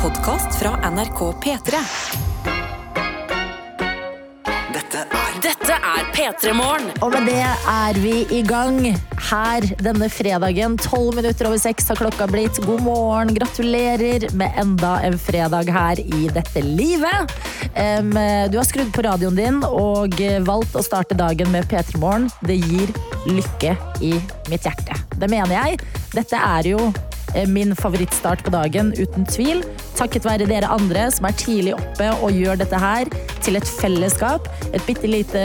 podkast fra NRK P3. Dette er Dette er P3 Morgen. Og med det er vi i gang her denne fredagen. Tolv minutter over seks har klokka blitt. God morgen, gratulerer med enda en fredag her i dette livet. Du har skrudd på radioen din og valgt å starte dagen med P3 Morgen. Det gir lykke i mitt hjerte. Det mener jeg. Dette er jo min favorittstart på dagen, uten tvil. Takket være dere andre som er tidlig oppe og gjør dette her til et fellesskap. Et bitte lite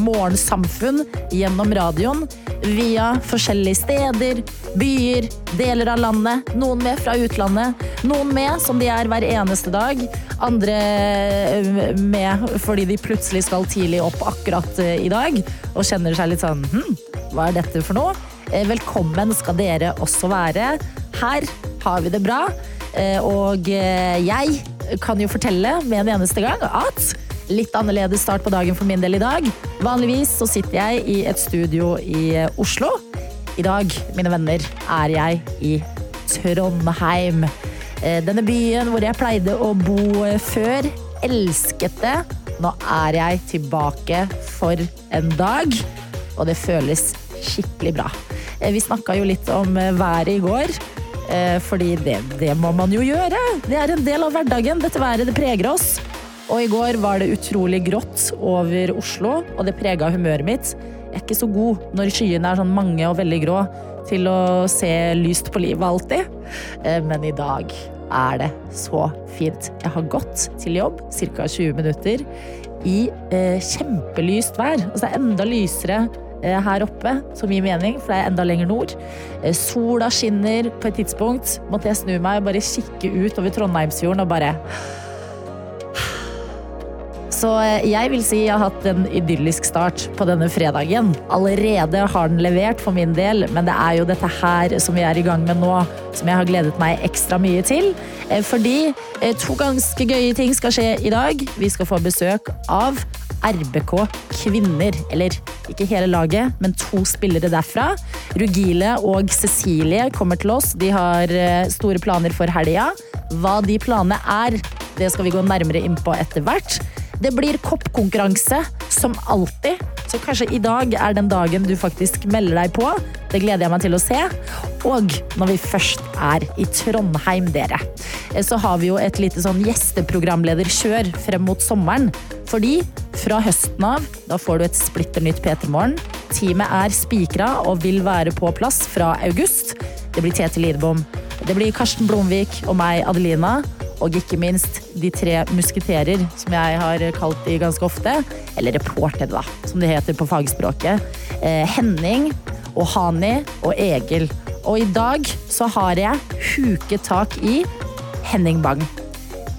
morgensamfunn gjennom radioen. Via forskjellige steder, byer, deler av landet. Noen med fra utlandet. Noen med som de er hver eneste dag. Andre eh, med fordi de plutselig skal tidlig opp akkurat eh, i dag og kjenner seg litt sånn hm, hva er dette for noe? Eh, Velkommen skal dere også være. Her har vi det bra. Eh, Og eh, jeg kan jo fortelle med en eneste gang at litt annerledes start på dagen for min del i dag. Vanligvis så sitter jeg i et studio i eh, Oslo. I dag, mine venner, er jeg i Trondheim. Denne byen hvor jeg pleide å bo før. Elsket det. Nå er jeg tilbake for en dag, og det føles skikkelig bra. Vi snakka jo litt om været i går. Eh, Fordi det, det må man jo gjøre. Det er en del av hverdagen. Dette været det preger oss. Og i går var det utrolig grått over Oslo, og det prega humøret mitt. Jeg er ikke så god når skyene er sånn mange og veldig grå til å se lyst på livet alltid. Eh, Men i dag er det så fint. Jeg har gått til jobb ca. 20 minutter i eh, kjempelyst vær. Altså det er enda lysere her oppe, som gir mening, for det er enda lenger nord. Eh, sola skinner. På et tidspunkt måtte jeg snu meg og bare kikke ut over Trondheimsfjorden og bare så eh, jeg vil si jeg har hatt en idyllisk start på denne fredagen. Allerede har den levert for min del, men det er jo dette her som vi er i gang med nå, som jeg har gledet meg ekstra mye til. Eh, Fordi eh, to ganske gøye ting skal skje i dag. Vi skal få besøk av RBK Kvinner. Eller ikke hele laget, men to spillere derfra. Rugile og Cecilie kommer til oss. De har eh, store planer for helga. Hva de planene er, det skal vi gå nærmere inn på etter hvert. Det blir koppkonkurranse, som alltid. Så kanskje i dag er den dagen du faktisk melder deg på. Det gleder jeg meg til å se. Og når vi først er i Trondheim, dere, eh, så har vi jo et lite sånn gjesteprogramlederkjør frem mot sommeren. Fordi fra høsten av, da får du et splitter nytt P3 Morgen. Teamet er spikra og vil være på plass fra august. Det blir Tete Lidbom, det blir Karsten Blomvik og meg, Adelina. Og ikke minst de tre musketerer, som jeg har kalt de ganske ofte. Eller reportere, da, som de heter på fagspråket. Eh, Henning og Hani og Egil. Og i dag så har jeg huket tak i Henning Bang.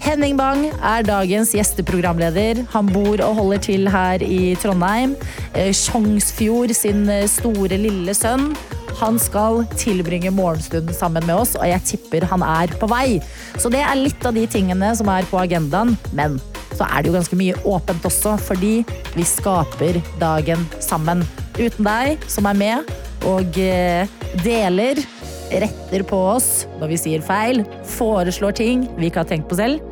Henning Bang er dagens gjesteprogramleder. Han bor og holder til her i Trondheim. Eh, Sjongsfjord sin eh, store, lille sønn. Han skal tilbringe morgenstunden sammen med oss, og jeg tipper han er på vei. Så det er litt av de tingene som er på agendaen. Men så er det jo ganske mye åpent også, fordi vi skaper dagen sammen. Uten deg, som er med og eh, deler, retter på oss når vi sier feil, foreslår ting vi ikke har tenkt på selv,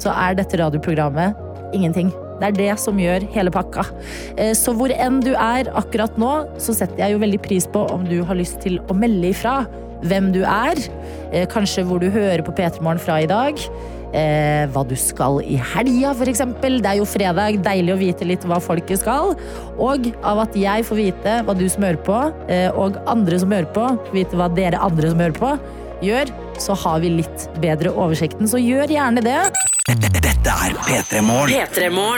så er dette radioprogrammet ingenting. Det er det som gjør hele pakka. Eh, Så hvor enn du er akkurat nå, så setter jeg jo veldig pris på om du har lyst til å melde ifra hvem du er. eh, Kanskje hvor du hører på P3 Morgen fra i dag. Eh, hva du skal i helga, f.eks. Det er jo fredag. Deilig å vite litt hva folket skal. Og av at jeg får vite hva du som hører på, eh, og andre som hører på, vite hva dere andre som hører på, gjør, så har vi litt bedre oversikten. Så gjør gjerne det. Dette er P3 Morgen.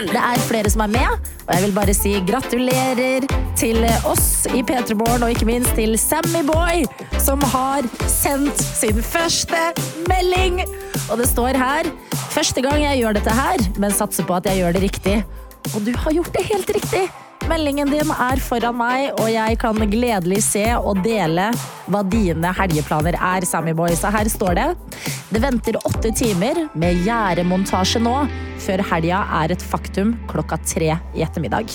Det er flere som er med, og jeg vil bare si gratulerer til oss i P3 Morgen, og ikke minst til Sammy Boy, som har sendt sin første melding. Og det står her Første gang jeg gjør dette her, men satser på at jeg gjør det riktig. Og du har gjort det helt riktig. Meldingen din er foran meg, og jeg kan gledelig se og dele hva dine helgeplaner er, Sammyboy. Så her står det. Det venter åtte timer med gjerdemontasje nå, før helga er et faktum klokka tre i ettermiddag.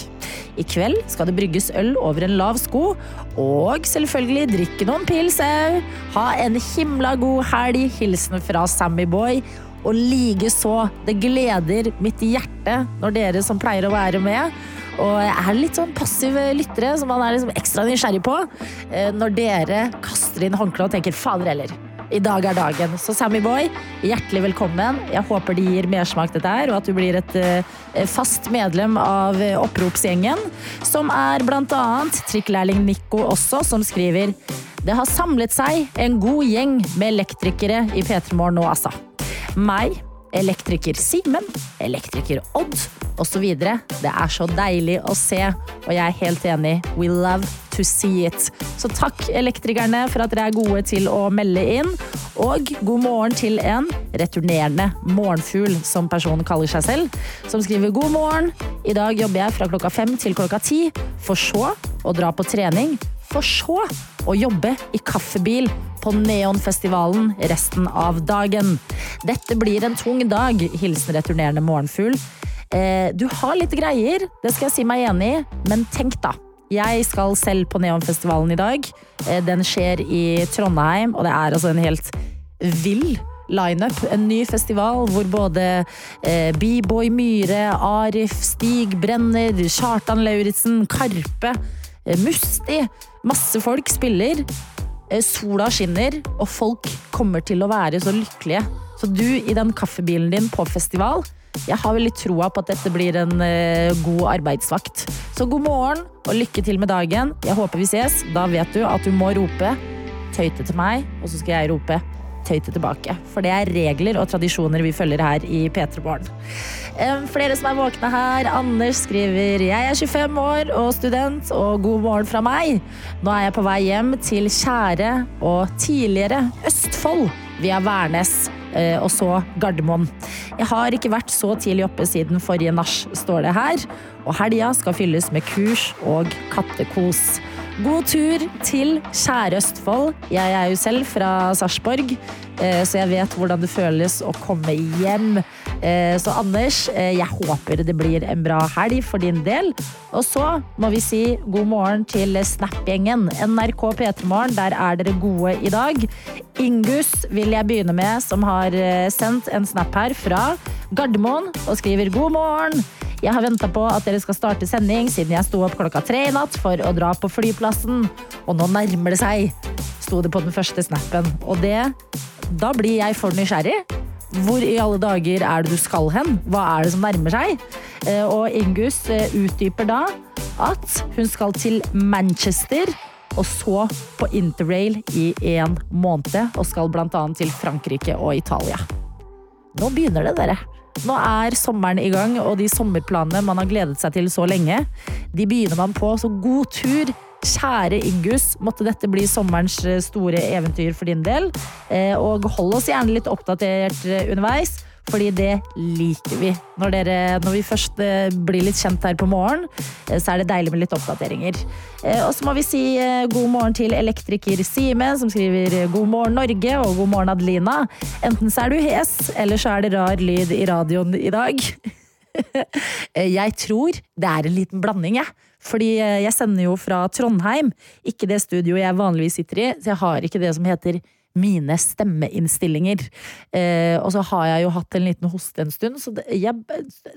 I kveld skal det brygges øl over en lav sko, og selvfølgelig drikke noen pils au. Ha en himla god helg. Hilsen fra Sammyboy. Og likeså, det gleder mitt hjerte når dere som pleier å være med, og er litt sånn passive lyttere som man er liksom ekstra nysgjerrig på, eh, når dere kaster inn håndkleet og tenker 'fader heller'. I dag er dagen. Så Sammy Boy, hjertelig velkommen. Jeg håper det gir mersmak dette her, og at du blir et eh, fast medlem av eh, oppropsgjengen. Som er annet trikklærling Nico også, som skriver Det har samlet seg en god gjeng med elektrikere i P3 Morgen nå, altså. Meg, elektriker Simen, elektriker Odd osv. Det er så deilig å se, og jeg er helt enig. We love to see it. Så takk, elektrikerne, for at dere er gode til å melde inn. Og god morgen til en returnerende morgenfugl, som personen kaller seg selv, som skriver god morgen. I dag jobber jeg fra klokka fem til klokka ti, for så å dra på trening, for så å jobbe i kaffebil på Neonfestivalen resten av dagen. Dette blir en tung dag. Hilsen returnerende morgenfugl. Eh, du har litt greier, det skal jeg si meg enig i, men tenk da. Jeg skal selv på Neonfestivalen i dag. Eh, den skjer i Trondheim, og det er altså en helt vill lineup. En ny festival hvor både eh, B-boy Myhre, Arif, Stig Brenner, Kjartan Lauritzen, Karpe, eh, Musti Masse folk spiller. Eh, sola skinner, og folk kommer til å være så lykkelige. Så du i den kaffebilen din på festival, jeg har veldig troa på at dette blir en eh, god arbeidsvakt. Så god morgen og lykke til med dagen. Jeg håper vi ses. Da vet du at du må rope tøyte til meg, og så skal jeg rope tøyte tilbake. For det er regler og tradisjoner vi følger her i P3 Morgen. Flere som er våkne her. Anders skriver Jeg er 25 år og student, og god morgen fra meg. Nå er jeg på vei hjem til kjære og tidligere Østfold via Værnes eh, og så Gardermoen. Jeg har ikke vært så tidlig oppe siden forrige nach, står det her. Og helga skal fylles med kurs og kattekos. God tur til kjære Østfold. Jeg er jo selv fra Sarpsborg, eh, så jeg vet hvordan det føles å komme hjem. Eh, Så Anders, eh, jeg håper det blir en bra helg for din del. Og så må vi si god morgen til Snap-gjengen. NRK P3 Morgen, der er dere gode i dag. Ingus vil jeg begynne med, som har sendt en snap her fra Gardermoen og skriver god morgen. Jeg har venta på at dere skal starte sending siden jeg sto opp klokka tre i natt for å dra på flyplassen. Og nå nærmer det seg, sto det på den første snappen. Og det Da blir jeg for nysgjerrig. Hvor i alle dager er det du skal hen? Hva er det som nærmer seg? Eh, Og Ingus eh, utdyper da at hun skal til Manchester og så på interrail i en måned, og skal annet til Frankrike og Italia. Nå begynner det, dere. Nå er sommeren i gang, og de sommerplanene man har gledet seg til så lenge, de begynner man på. Så god tur, kjære Ingus. Måtte dette bli sommerens eh, store eventyr for din del. Eh, Og hold oss gjerne litt oppdatert eh, underveis. Fordi det liker vi. Når, dere, når vi først eh, blir litt kjent her på morgen, eh, så er det deilig med litt oppdateringer. Eh, Og så må vi si god morgen til elektriker Sime, som skriver god morgen Norge og god morgen Adelina. Enten så er du hes, eller så er det rar lyd i radioen i dag. Jeg tror det er en liten blanding, jeg. Fordi jeg sender jo fra Trondheim, ikke det studioet jeg vanligvis sitter i, så jeg har ikke det som heter mine stemmeinnstillinger. Eh, og så har jeg jo hatt en liten hoste en stund, så det, jeg,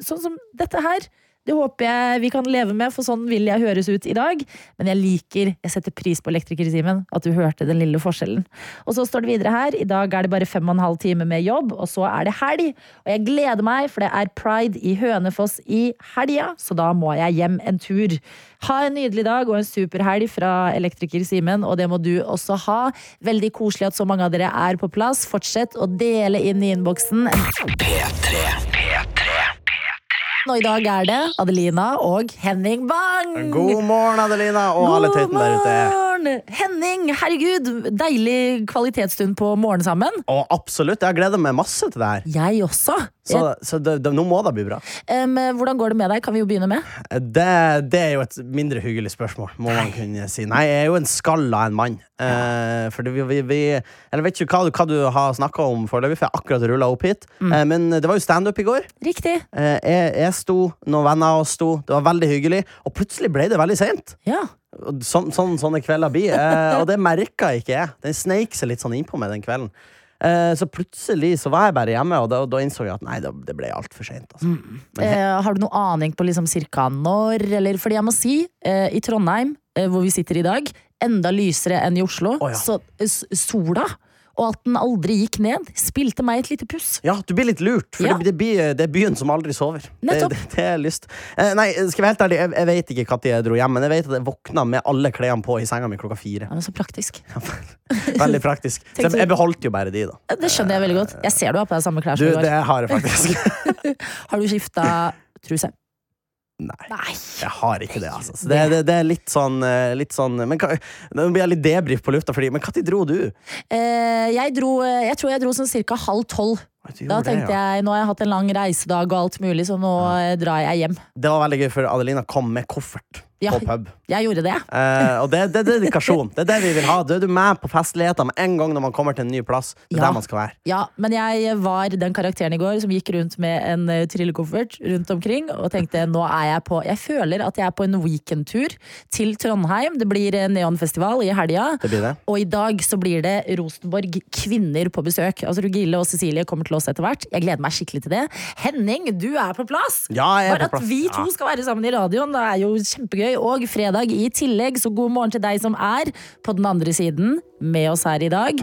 sånn som dette her, det håper jeg vi kan leve med, for sånn vil jeg høres ut i dag. Men jeg liker, jeg setter pris på elektrikertimen, at du hørte den lille forskjellen. Og så står det videre her, i dag er det bare fem og en halv time med jobb, og så er det helg. Og jeg gleder meg, for det er pride i Hønefoss i helga, så da må jeg hjem en tur. Ha en nydelig dag og en super helg fra elektriker Simen, og det må du også ha. Veldig koselig at så mange av dere er på plass. Fortsett å dele inn i innboksen. Og i dag er det Adelina og Henning Bang! God morgen, Adelina, og alle tøytene der ute. Morgen! Henning, herregud, deilig kvalitetsstund på morgen sammen. Å, absolutt, jeg gleder meg masse til det her. Jeg også. Så, så det, det, nå må det bli bra. Um, hvordan går det med deg? Kan vi jo begynne med? Det, det er jo et mindre hyggelig spørsmål, må man kunne si. Nei, jeg er jo en skalla en mann. Eh, for det, vi, vi, vi Eller vet ikke hva, hva du har snakka om foreløpig, for jeg akkurat rulla opp hit. Mm. Uh, men det var jo standup i går. Riktig. Uh, jeg, jeg sto, noen venner av oss sto. Det var veldig hyggelig. Og plutselig ble det veldig seint. Ja. Og Sånn, sånn, sånne kvelder blir. Eh, og det merka ikke jeg. Den sneik seg litt sånn innpå meg den kvelden. Eh, så plutselig så var jeg bare hjemme, og da, da innså jeg at nei, det, det ble altfor seint. Altså. Mm. Eh, har du noe aning på liksom cirka når, eller fordi jeg må si, eh, i Trondheim, eh, hvor vi sitter i dag, enda lysere enn i Oslo, Oh, ja. så eh, s- sola, og at den aldri gikk ned, spilte meg et lite puss. Ja, du blir litt lurt, for Ja. det, det, blir, det er byen som aldri sover. Det, det, er lyst. Eh, nei, skal jeg være helt ærlig, jeg, jeg vet ikke når jeg dro hjem, men jeg vet at jeg våkna med alle klærne på i senga mi klokka fire. Ja, men så praktisk. Veldig praktisk. Så jeg, du- beholdt jo bare de, da. Det skjønner jeg veldig godt. Jeg ser du har på deg samme klær Du, som i går. det har jeg faktisk. Har du skifta truse? Nei. Nei. Jeg har ikke det, altså. Så det, det, det er litt sånn, eh, litt sånn Men Nå blir jeg litt debrief på lufta, fordi Men når dro du? Eh, jeg dro eh, Jeg tror jeg dro sånn cirka halv tolv. Da tenkte ja. jeg nå har jeg hatt en lang reisedag og alt mulig, så nå ja. drar jeg hjem. Det var veldig gøy, for Adelina kom med koffert Ja. på pub. Jeg gjorde det. Eh, og det, det er dedikasjon. Det er det vi vil ha. Da er du med på festligheter med en gang når man kommer til en ny plass. Det er Ja. der man skal være. Ja, men jeg var den karakteren i går som gikk rundt med en uh, trillekoffert rundt omkring og tenkte nå er jeg på Jeg føler at jeg er på en weekendtur til Trondheim. Det blir eh, neonfestival i helga. Det det. Og i dag så blir det Rosenborg kvinner på besøk. Altså Rugille og Cecilie kommer til oss etter hvert. Jeg gleder meg skikkelig til det. Henning, du er på plass! Ja, jeg er Bare på at vi to Ja. skal være sammen i radioen, det er jo kjempegøy. Og fredag i tillegg, så god morgen til deg som er på den andre siden med oss her i dag.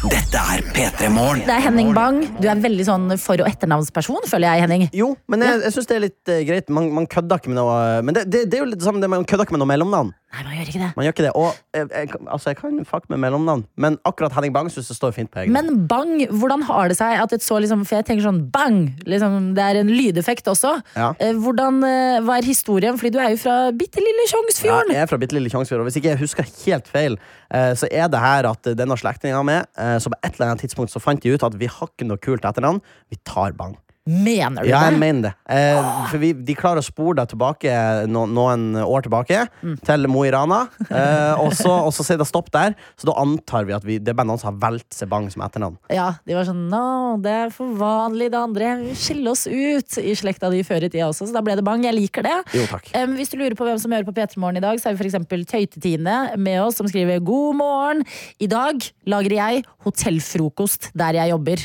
Dette er P3 Morgen. Det er Henning Bang. Du er veldig sånn for- og etternavnsperson, føler jeg, Henning. Jo, men jeg, jeg syns det er litt eh, greit. Man, man kødder ikke med noe Men det, det, det er jo litt det samme, det, man kødder ikke med noe mellomnavn. Nei, man gjør ikke det. Man gjør ikke det. Og jeg, jeg, altså, jeg kan fuck med mellomnavn, men akkurat Henning Bang syns det står fint på egen. Men bang, hvordan har det seg at et så liksom For jeg tenker sånn bang, liksom, det er en lydeffekt også. Ja. Eh, Hvordan, var historien? Fordi du er jo fra bitte lille Ja, jeg er fra bitte lille Tjongsfjorden. og hvis ikke jeg husker helt feil, eh, så er det her at denne slektninga mi, eh, så på et eller annet tidspunkt så fant de ut at vi har ikke noe kult etternavn, vi tar Bang. Mener du Ja, jeg det? mener det. Eh, for vi, de klarer å spore deg tilbake no, noen år tilbake, Mm. til Mo i Rana, eh, og, så, og så sier det stopp der, så da antar vi at vi, det noen som har valgt seg Bang som etternavn. Ja, de var sånn Nå, det er for vanlig, det andre. Vi skiller oss ut i slekta di før i tida også, så da ble det bang. Jeg liker det. Jo. Em, hvis du lurer på hvem som hører på P3 Morgen i dag, så er vi eksempel Tøytetine med oss, som skriver God morgen. I dag lager jeg hotellfrokost der jeg jobber.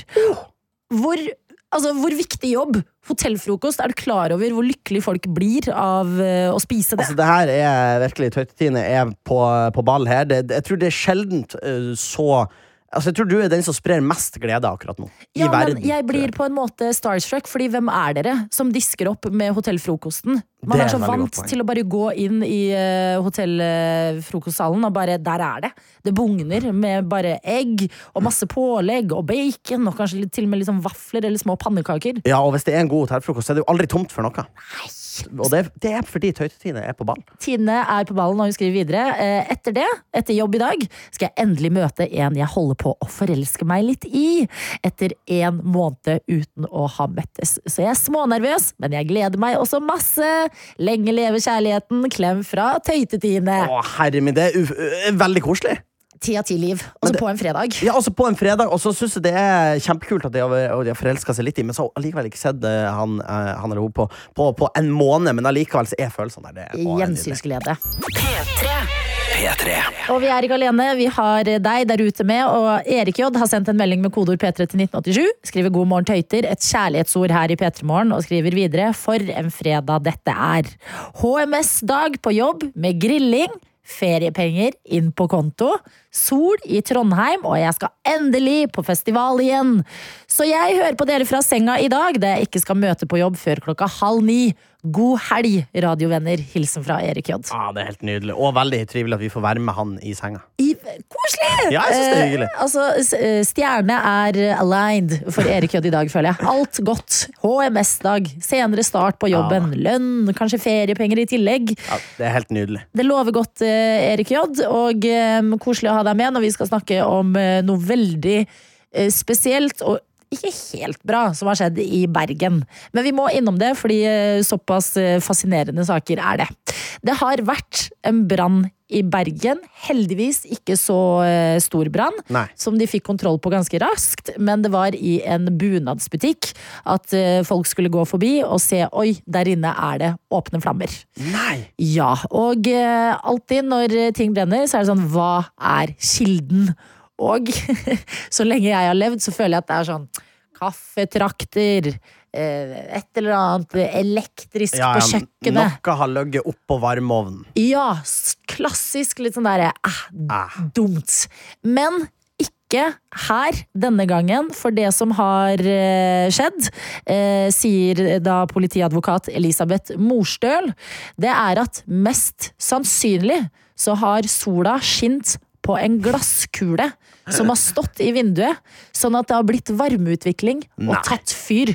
Hvor, altså, hvor viktig jobb? Hotellfrokost, er du klar over hvor lykkelig folk blir av eh, å spise det? Altså, det her er virkelig Tøytetine er på, på ball her. Det, jeg tror det er sjeldent uh, så Altså, jeg tror du er den som sprer mest glede akkurat nå. I Ja, verden. men jeg blir på en måte starstruck, fordi hvem er dere som disker opp med hotellfrokosten? Man er er så vant til å bare gå inn i uh, hotellfrokostsalen og bare Der er det! Det bugner med bare egg og masse pålegg og bacon og kanskje til og med sånn vafler eller små pannekaker. Ja, og hvis det er en god hotellfrokost, så er det jo aldri tomt for noe. Og det, det er fordi Tøytetine er på ball. Tine er på ballen og hun skriver videre. Eh, Etter det, etter jobb i dag, skal jeg endelig møte en jeg holder på å forelske meg litt i. Etter en måned uten å ha møttes. Så jeg er smånervøs, men jeg gleder meg også masse. Lenge leve kjærligheten. Klem fra Tøytetine. Å, herre min, det er øh, veldig koselig. Ti av ti liv. Også det- på en fredag. Ja, også På en fredag, og så syns jeg det er kjempekult at de har, har forelska seg litt i, men så har allikevel ikke sett eh, han, eh, han eller hun på, på, på en måned. Men allikevel så er følelsene der. Er nydelig. Gjensynsglede. P3. Og vi er ikke alene. Vi har deg der ute med. Og Erik J har sendt en melding med kodeord P3 til 1987. Skriver 'God morgen, tøyter'. Et kjærlighetsord her i P3 Morgen. Og skriver videre 'For en fredag dette er'. HMS-dag på jobb med grilling. Feriepenger inn på konto. Sol i Trondheim, og jeg skal endelig på festival igjen. Så jeg hører på dere fra senga i dag, da jeg ikke skal møte på jobb før klokka halv ni. God helg, radiovenner. Hilsen fra Erik J. Ja, Det er helt nydelig. Og veldig trivelig at vi får være med han i senga. I, koselig! Ja, jeg synes det er Eh, altså, eh, stjerne er aligned for Erik J i dag, føler jeg. Alt godt. HMS-dag, senere start på jobben, lønn, kanskje feriepenger i tillegg. Ja, Det er helt nydelig. Det lover godt, eh, Erik J, og eh, koselig å ha deg med når vi skal snakke om eh, noe veldig eh, spesielt. og ikke helt bra som har skjedd i Bergen. Men vi må innom det, fordi eh, såpass eh, fascinerende saker er det. Det har vært en brann i Bergen. Heldigvis ikke så eh, stor brann som de fikk kontroll på ganske raskt. Men det var i en bunadsbutikk at folk skulle gå forbi og se oi, der inne er det åpne flammer. Nei! Ja, og alltid når ting brenner, så er det sånn hva er kilden? Og så lenge jeg har levd, så føler jeg at det er sånn kaffetrakter, eh, et eller annet elektrisk Ja, på ja, kjøkkenet. noe har ligget oppå varmeovnen. Ja, klassisk litt sånn derre eh, eh, dumt. Men ikke her denne gangen, for det som har eh, skjedd, eh, sier da politiadvokat Elisabeth Morstøl, det er at mest sannsynlig så har sola skint på en glasskule som har stått i vinduet, sånn at det har blitt varmeutvikling og Nei. tatt fyr.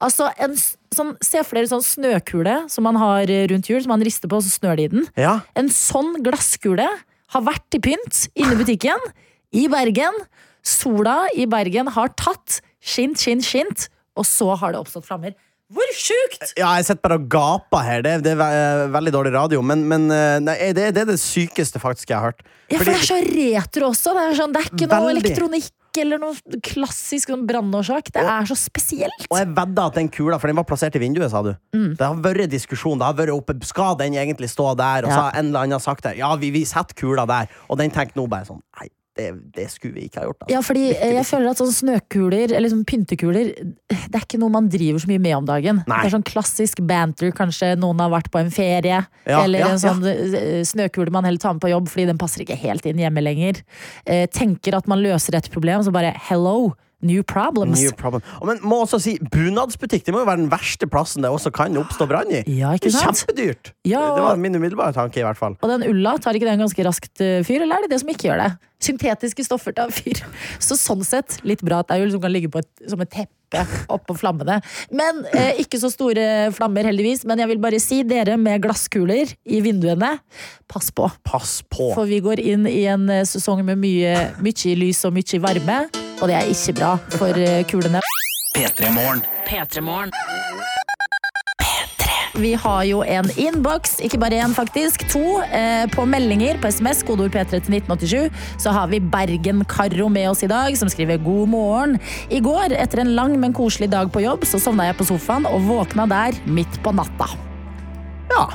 Altså, en, sånn, Se for dere sånn snøkule som man har rundt hjul, som man rister på, og så snør det i den. Ja, En sånn glasskule har vært i pynt inne i butikken i Bergen. Sola i Bergen har tatt skint, skint, skint, og så har det oppstått flammer. Hvor sjukt! ja jeg sitter bare og gaper her. Det, det er veldig dårlig radio, men, men eh, nei, det, det er det sykeste faktisk jeg har hørt. Ja, for det er så retro også. Det er, sånn, det er ikke noe Veldig. elektronikk eller noe klassisk sånn brannårsak. Det er så spesielt. Og jeg vedda at den kula, for den var plassert i vinduet, sa du. Mm. Det har vært diskusjon. Det har vært oppe, Skal den egentlig stå der? Og så har en eller annen sagt det. Ja, vi, vi setter kula der. Og den tenker nå bare sånn Nei, det, det skulle vi ikke ha gjort. Da. Ja, fordi Virkelig. jeg føler at sånn snøkuler, eller sånn pyntekuler, det er ikke noe man driver så mye med om dagen. Nei. Det er sånn klassisk banter, kanskje noen har vært på en ferie, Ja, eller ja, en sånn ja. snøkule man heller tar med på jobb fordi den passer ikke helt inn hjemme lenger. Eh, tenker at man løser et problem, så bare hello, new problems. New problem. Og men må også si, bunadsbutikk det må jo være den verste plassen det også kan oppstå brann i. Ja, ikke Det sant? Kjempedyrt. Ja, Det var og- min umiddelbare tanke, i hvert fall. Og den ulla, tar ikke den ganske raskt eh, fyr, eller er det det som ikke gjør det? Syntetiske stoffer tar fyr. Så sånn sett, litt bra at det er ull som kan ligge på et, som et teppe oppå flammene. Men eh, ikke så store flammer, heldigvis. Men jeg vil bare si, dere med glasskuler i vinduene, pass på. Pass på. For vi går inn i en eh, sesong med mye, mye lys og mye varme, og det er ikke bra for eh, kulene. Petremorne. Petremorne. Vi har jo en innboks, ikke bare én faktisk, to. Eh, på meldinger på SMS, kodeord P3 til 1987, så har vi Bergen-Karo med oss i dag, som skriver god morgen. I går, etter en lang, men koselig dag på jobb, så sovna jeg på sofaen og våkna der midt på natta. Ja.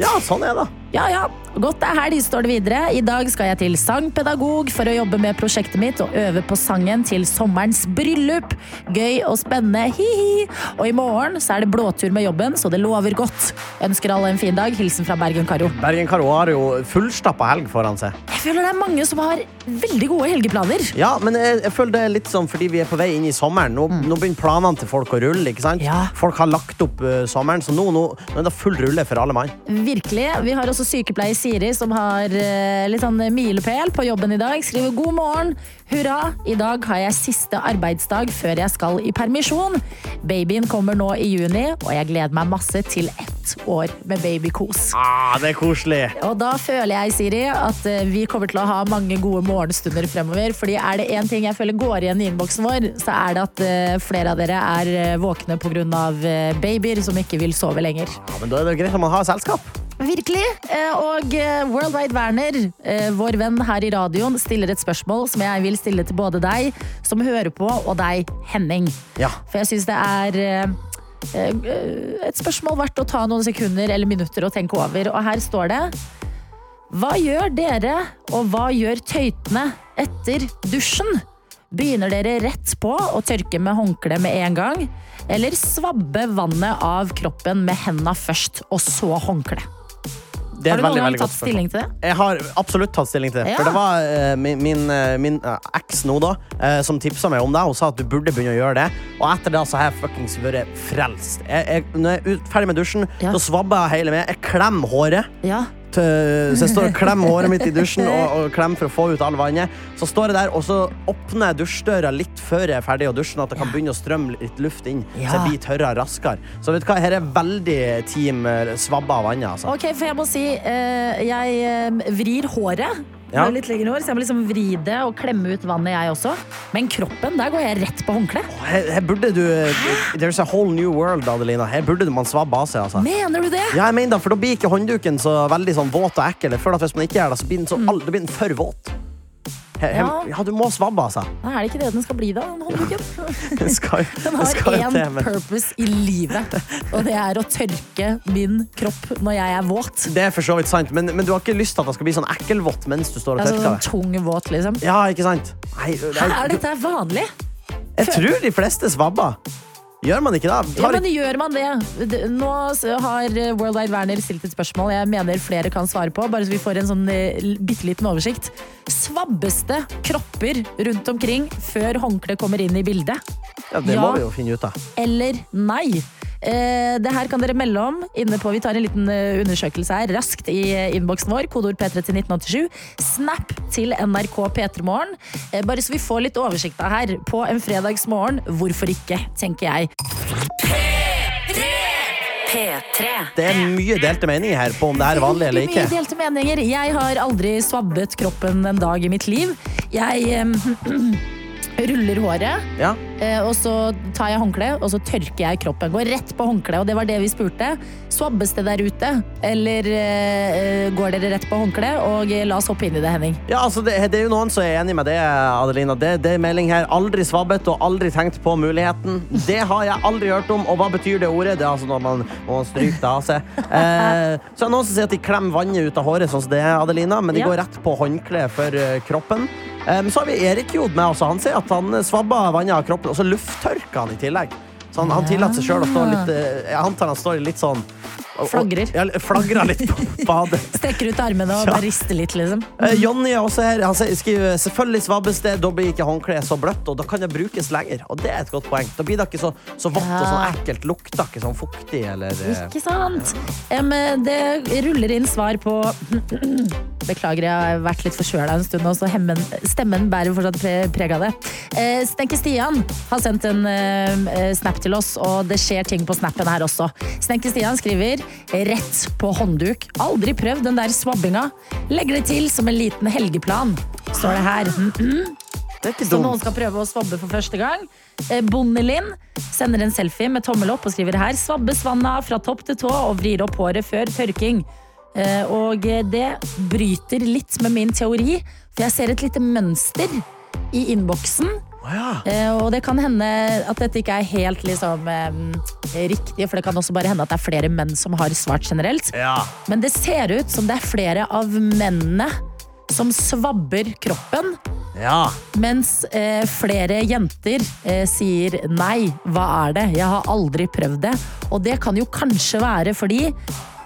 ja, sånn er det. Ja, ja. Godt det er helg, står det videre. I dag skal jeg til sangpedagog for å jobbe med prosjektet mitt og øve på sangen til sommerens bryllup. Gøy og spennende, hi-hi. Og i morgen så er det blåtur med jobben, så det lover godt. Ønsker alle en fin dag. Hilsen fra Bergen-Karo. Bergen-Karo har jo fullstappa helg foran seg. Jeg føler det er mange som har veldig gode helgeplaner. Ja, men jeg, jeg føler det er litt sånn fordi vi er på vei inn i sommeren. Nå, nå begynner planene til folk å rulle. ikke sant? Mm. Ja. Folk har lagt opp uh, sommeren, så nå, nå, nå er det full rulle for alle mann. Virkelig. Vi har også sykepleier Siri som har eh, litt sånn milepæl på jobben i dag. Skriver god morgen. Hurra! I dag har jeg siste arbeidsdag før jeg skal i permisjon. Babyen kommer nå i juni, og jeg gleder meg masse til ett år med babykos. Ah, det er koselig. Og da føler jeg, Siri, at eh, vi kommer til å ha mange gode morgenstunder fremover. Fordi er det én ting jeg føler går igjen i innboksen vår, så er det at eh, flere av dere er våkne pga. babyer som ikke vil sove lenger. Ja, men da er det greit om man har selskap. Virkelig. Eh, Og World Worldwide Werner, eh, vår venn her i radioen, stiller et spørsmål som jeg vil stille til både deg som hører på, og deg, Henning. Ja. For jeg syns det er eh, eh, et spørsmål verdt å ta noen sekunder eller minutter og tenke over. Og her står det Hva gjør dere, og hva gjør tøytene etter dusjen? Begynner dere rett på å tørke med håndkle med en gang? Eller svabbe vannet av kroppen med henda først, og så håndkle? Det er Har du noen veldig, gang veldig tatt stilling til det? Jeg har absolutt tatt stilling til det. Ja. For det var uh, min, min, eh, min eh, eks nå, da, uh, som tipsa meg om det. Hun sa at du burde begynne å gjøre det. Og etter det så har jeg fuckings vært frelst. Jeg, jeg, når jeg er ferdig med dusjen, Ja. så svabber jeg hele med. Jeg klemmer håret. Ja. Til- Så jeg står og klemmer håret mitt i dusjen og, og klemmer for å få ut all vannet. Så står jeg der, og så åpner jeg dusjdøra litt før jeg er ferdig å dusje, sånn at det kan begynne å strømme litt luft inn. Så jeg blir tørrere raskere. Så vet du hva, her er veldig team eh, svabba av vannet, altså. Ok, for jeg må si eh, Jeg eh, vrir håret. Ja. Litt lengre hår, så jeg må liksom vri det og klemme ut vannet, jeg også. Men kroppen, der går jeg rett på håndkle. Her, her burde du There's a whole new world, Adelina. Her burde man svabbe av seg, altså. Mener du det? Ja, jeg mener da, for da blir ikke håndduken så veldig sånn våt og ekkel. Jeg føler at Hvis man ikke gjør det, så blir den, så Mm. blir den for våt. Ja, du må svabbe, altså. Nei, er det ikke det den skal bli, da? Den håndduken? Den skal, Den den har én purpose i livet, og det er å tørke min kropp når jeg er våt. Det er for så vidt sant, men, men du har ikke lyst til at det skal bli sånn ekkelvått mens du står og Altså Ja, sånn deg? tung våt, liksom. Ja, ikke sant? Nei, det er, er dette vanlig? jeg tror de fleste svabber. Gjør man ikke det? Ja, men gjør man det? Nå har World Wide Werner stilt et spørsmål jeg mener flere kan svare på, bare så vi får en sånn eh, bitte liten oversikt. Svabbes det kropper rundt omkring før håndkleet kommer inn i bildet? ja, det Ja. må vi jo finne ut av. Eller nei? Eh, det her kan dere melde om inne på Vi tar en liten eh, undersøkelse her raskt i eh, innboksen vår. Kodeord P3 til 1987. Snap til NRK P3morgen. Eh, bare så vi får litt oversikt av her på en fredagsmorgen. Hvorfor ikke, tenker jeg. P3. Det er mye delte meninger her på om det er vanlig eller ikke. Mye delte meninger. Jeg har aldri svabbet kroppen en dag i mitt liv. Jeg eh, ruller håret, Ja. eh, og så tar jeg håndkleet, og så tørker jeg kroppen. Går rett på håndkleet, og det var det vi spurte. Svabbes det der ute, eller uh, går dere rett på håndkle? Og eh, la oss hoppe inn i det, Henning. Ja, altså det, det er jo noen som er enig med det, Adelina. Det, det er melding her. Aldri svabbet og aldri tenkt på muligheten. Det har jeg aldri hørt om. Og hva betyr det ordet? Det er altså når man, må stryke det av seg. Eh, så er noen som sier at de klemmer vannet ut av håret, sånn som det er, Adelina. Men de Ja. går rett på håndkleet for kroppen. Um, så har vi Erik Jod med oss. Han sier at han svabber vannet av kroppen, og så lufttørker han i tillegg. Så han, han tillater seg sjøl å stå litt eh, Jeg antar han står litt sånn Flagrer. Ja, flagrer litt på badet. Strekker ut armene og Ja. bare rister litt, liksom. Eh, Jonny er også her. Han skriver selvfølgelig svabbes det, da blir ikke håndkleet så bløtt, og da kan det brukes lenger. Og det er et godt poeng. Da blir det ikke så, så vått og sånn ekkelt. Lukter ikke sånn fuktig eller eh, Ikke sant? Um, det ruller inn svar på Beklager, jeg har vært litt forkjøla en stund, og så hemmen, stemmen bærer fortsatt pre- preg av det. Eh, Stenke Stian har sendt en eh, snap til oss, og det skjer ting på snappen her også. Stenke Stian skriver 'rett på håndduk'. Aldri prøvd den der svabbinga. Legger det til som en liten helgeplan, står det her. Det er ikke Så noen skal prøve å svabbe for første gang. Eh, Bondelin sender en selfie med tommel opp og skriver her Svabbes vanna fra topp til tå og vrir opp håret før tørking. Eh, Og det bryter litt med min teori, for jeg ser et lite mønster i innboksen. Å ja. Eh, Og det kan hende at dette ikke er helt liksom, eh, riktig, for det kan også bare hende at det er flere menn som har svart generelt. ja. Men det ser ut som det er flere av mennene som svabber kroppen. Ja. Mens eh, flere jenter eh, sier nei, hva er det? Jeg har aldri prøvd det. Og det kan jo kanskje være fordi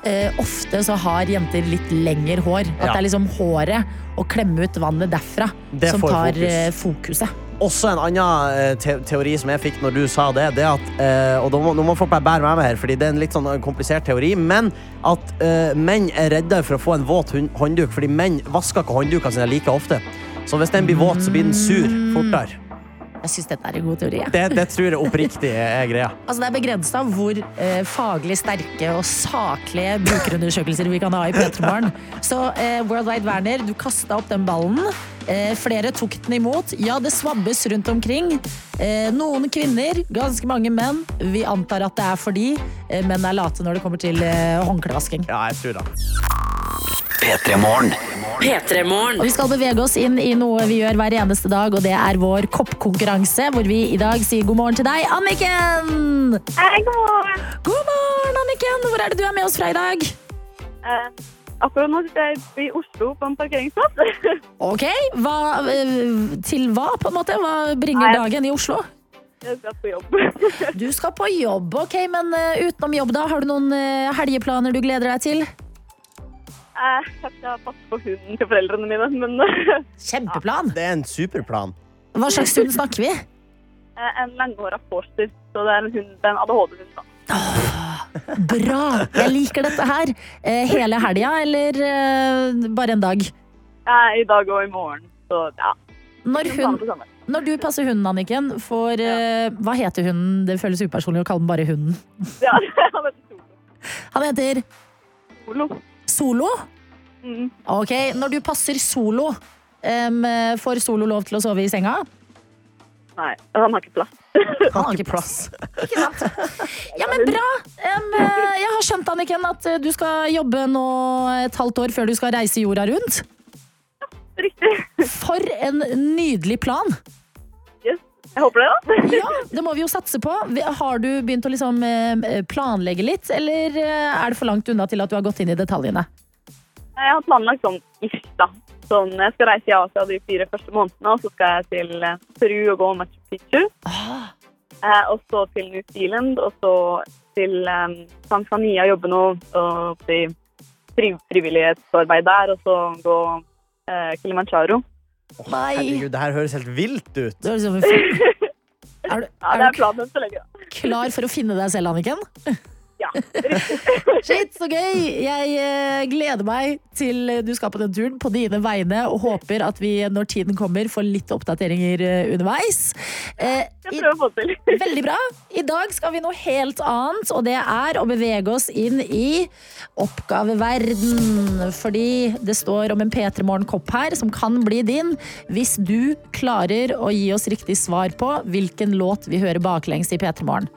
eh, ofte så har jenter litt lengre hår. At det er liksom håret og klemme ut vannet derfra Det som tar fokus. fokuset. Også en annen eh, te teori som jeg fikk når du sa det, det at eh, Og nå må, må folk bare bære med meg her, fordi det er en litt sånn komplisert teori. Men at eh, menn er redde for å få en våt håndduk, fordi menn vasker ikke hånddukene sine like ofte. Så hvis den blir våt, så blir den sur fortere. Jeg syns dette er en god teori. Ja. Det, det tror jeg oppriktig er greia. Altså, det er begrensa hvor eh, faglig sterke og saklige brukerundersøkelser vi kan ha i P3 Morgen. Så eh, World Wide Werner, du kasta opp den ballen. Eh, flere tok den imot. Ja, det svabbes rundt omkring. Eh, noen kvinner, ganske mange menn. Vi antar at det er fordi eh, menn er late når det kommer til eh, håndklevasking. Ja, jeg tror det. P3 Morgen. P3 Morgen. Vi skal bevege oss inn i noe vi gjør hver eneste dag, og det er vår koppkonkurranse, hvor vi i dag sier god morgen til deg, Anniken! Hei, god morgen. God morgen, Anniken! Hvor er det du er med oss fra i dag? Eh, akkurat nå sitter jeg i Oslo på en parkeringsplass. Ok, hva, eh, til hva på en måte? Hva bringer Nei. dagen i Oslo? jeg skal på jobb. Du skal på jobb, ok, men uh, utenom jobb da, har du noen uh, helgeplaner du gleder deg til? Eh, jeg skal passe på hunden til foreldrene mine, men eh, Kjempeplan! Det er en superplan. Hva slags hund snakker vi? en langhåra forster. Så det er en hund, det er en ADHD-hund. da. Bra! Jeg liker dette her. Eh, Hele helga, eller eh, bare en dag? Eh, I dag og i morgen. Så ja. Når, hun, når du passer hunden, Anniken, får eh, Hva heter hunden? Det føles upersonlig å kalle den bare hunden. Ja, han heter Solo. Han heter Solo. Solo. Mm. Ok, Når du passer Solo, um, får Solo lov til å sove i senga? Nei, han har ikke plass. Han har ikke plass. Ikke sant? Ja, men bra! Eh, jeg har skjønt, Anniken, at du skal jobbe nå et halvt år før du skal reise jorda rundt. riktig. For en nydelig plan! Jeg håper det, da. Ja, det må vi jo satse på. Har du begynt å liksom eh, planlegge litt, eller eh, er det for langt unna til at du har gått inn i detaljene? Jeg har planlagt sånn ish, da. Sånn, jeg skal reise i Asia de fire første månedene, og så skal jeg til eh, Peru og gå Machu Picchu. Ah, Eh, og så til New Zealand, og så til eh, Tanzania jobbe nå og bli fri, frivillighetsarbeid der, og så gå eh, Kilimanjaro. Nei! Herregud, det her høres helt vilt ut. Det høres som en. Er du, Ja, er det er du planen så lenge. klar for å finne deg selv, Anniken? Ja. Shit, så gøy! Jeg eh, gleder meg til du skal på den turen på dine vegne, og håper at vi når tiden kommer får litt oppdateringer eh, underveis. Eh, Jeg i- prøver å få til. Veldig bra. I dag skal vi noe helt annet, og det er å bevege oss inn i oppgaveverden. Fordi det står om en P3 Morgen-kopp her som kan bli din hvis du klarer å gi oss riktig svar på hvilken låt vi hører baklengs i P3 Morgen.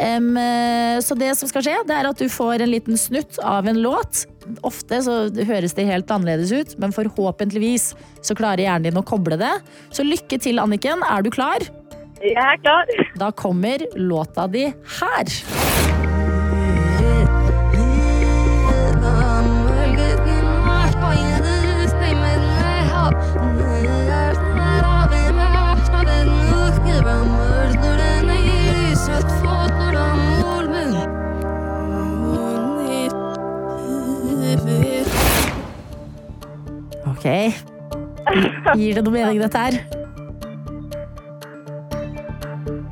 Eh, så det som skal skje, det er at du får en liten snutt av en låt. Ofte så høres det helt annerledes ut, men forhåpentligvis så klarer hjernen din å koble det. Så lykke til, Anniken. Er du klar? Jeg er klar. Da kommer låta di her. Ok. Gir det noe mening, dette her?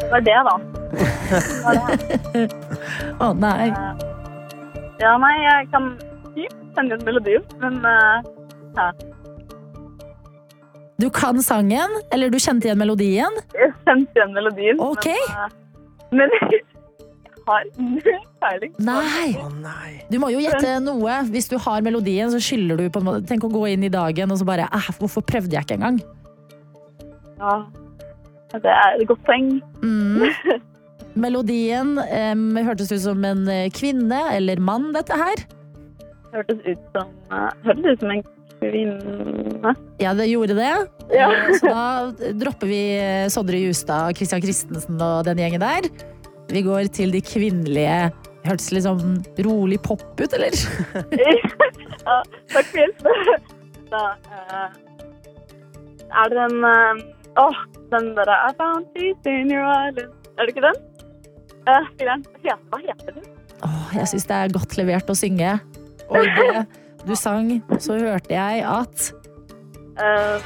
Det var det, da. Å nei. Ja, nei, jeg kan typ sende ut melodien, men eh, Du kan sangen, eller du kjente igjen melodien? jeg sendte igjen melodien. Ok. Men, eh, men jeg har null peiling. Nei. Å nei. Du må jo gjette noe. Hvis du har melodien, så skylder du på en måte Tenk å gå inn i dagen og så bare eh, Hvorfor prøvde jeg ikke engang? Ja, det er et godt poeng. Mm. Melodien um, hørtes ut som en eh, kvinne eller mann, dette her. Hørtes ut som, eh, hørtes ut som en kvinne. Ja, det gjorde det. Ja. Eh, Så da dropper vi Sondre Justad, Christian Christensen og den gjengen der. Vi går til de kvinnelige. Hørtes litt sånn rolig pop ut, eller? ja, takk for hjelp. Da, eh, er det den eh, Åh, den derre I found peace in your island. Er det ikke den? Uh, Hva heter den? Oh, jeg syns det er godt levert å synge. Og det du sang, så hørte jeg at Eh,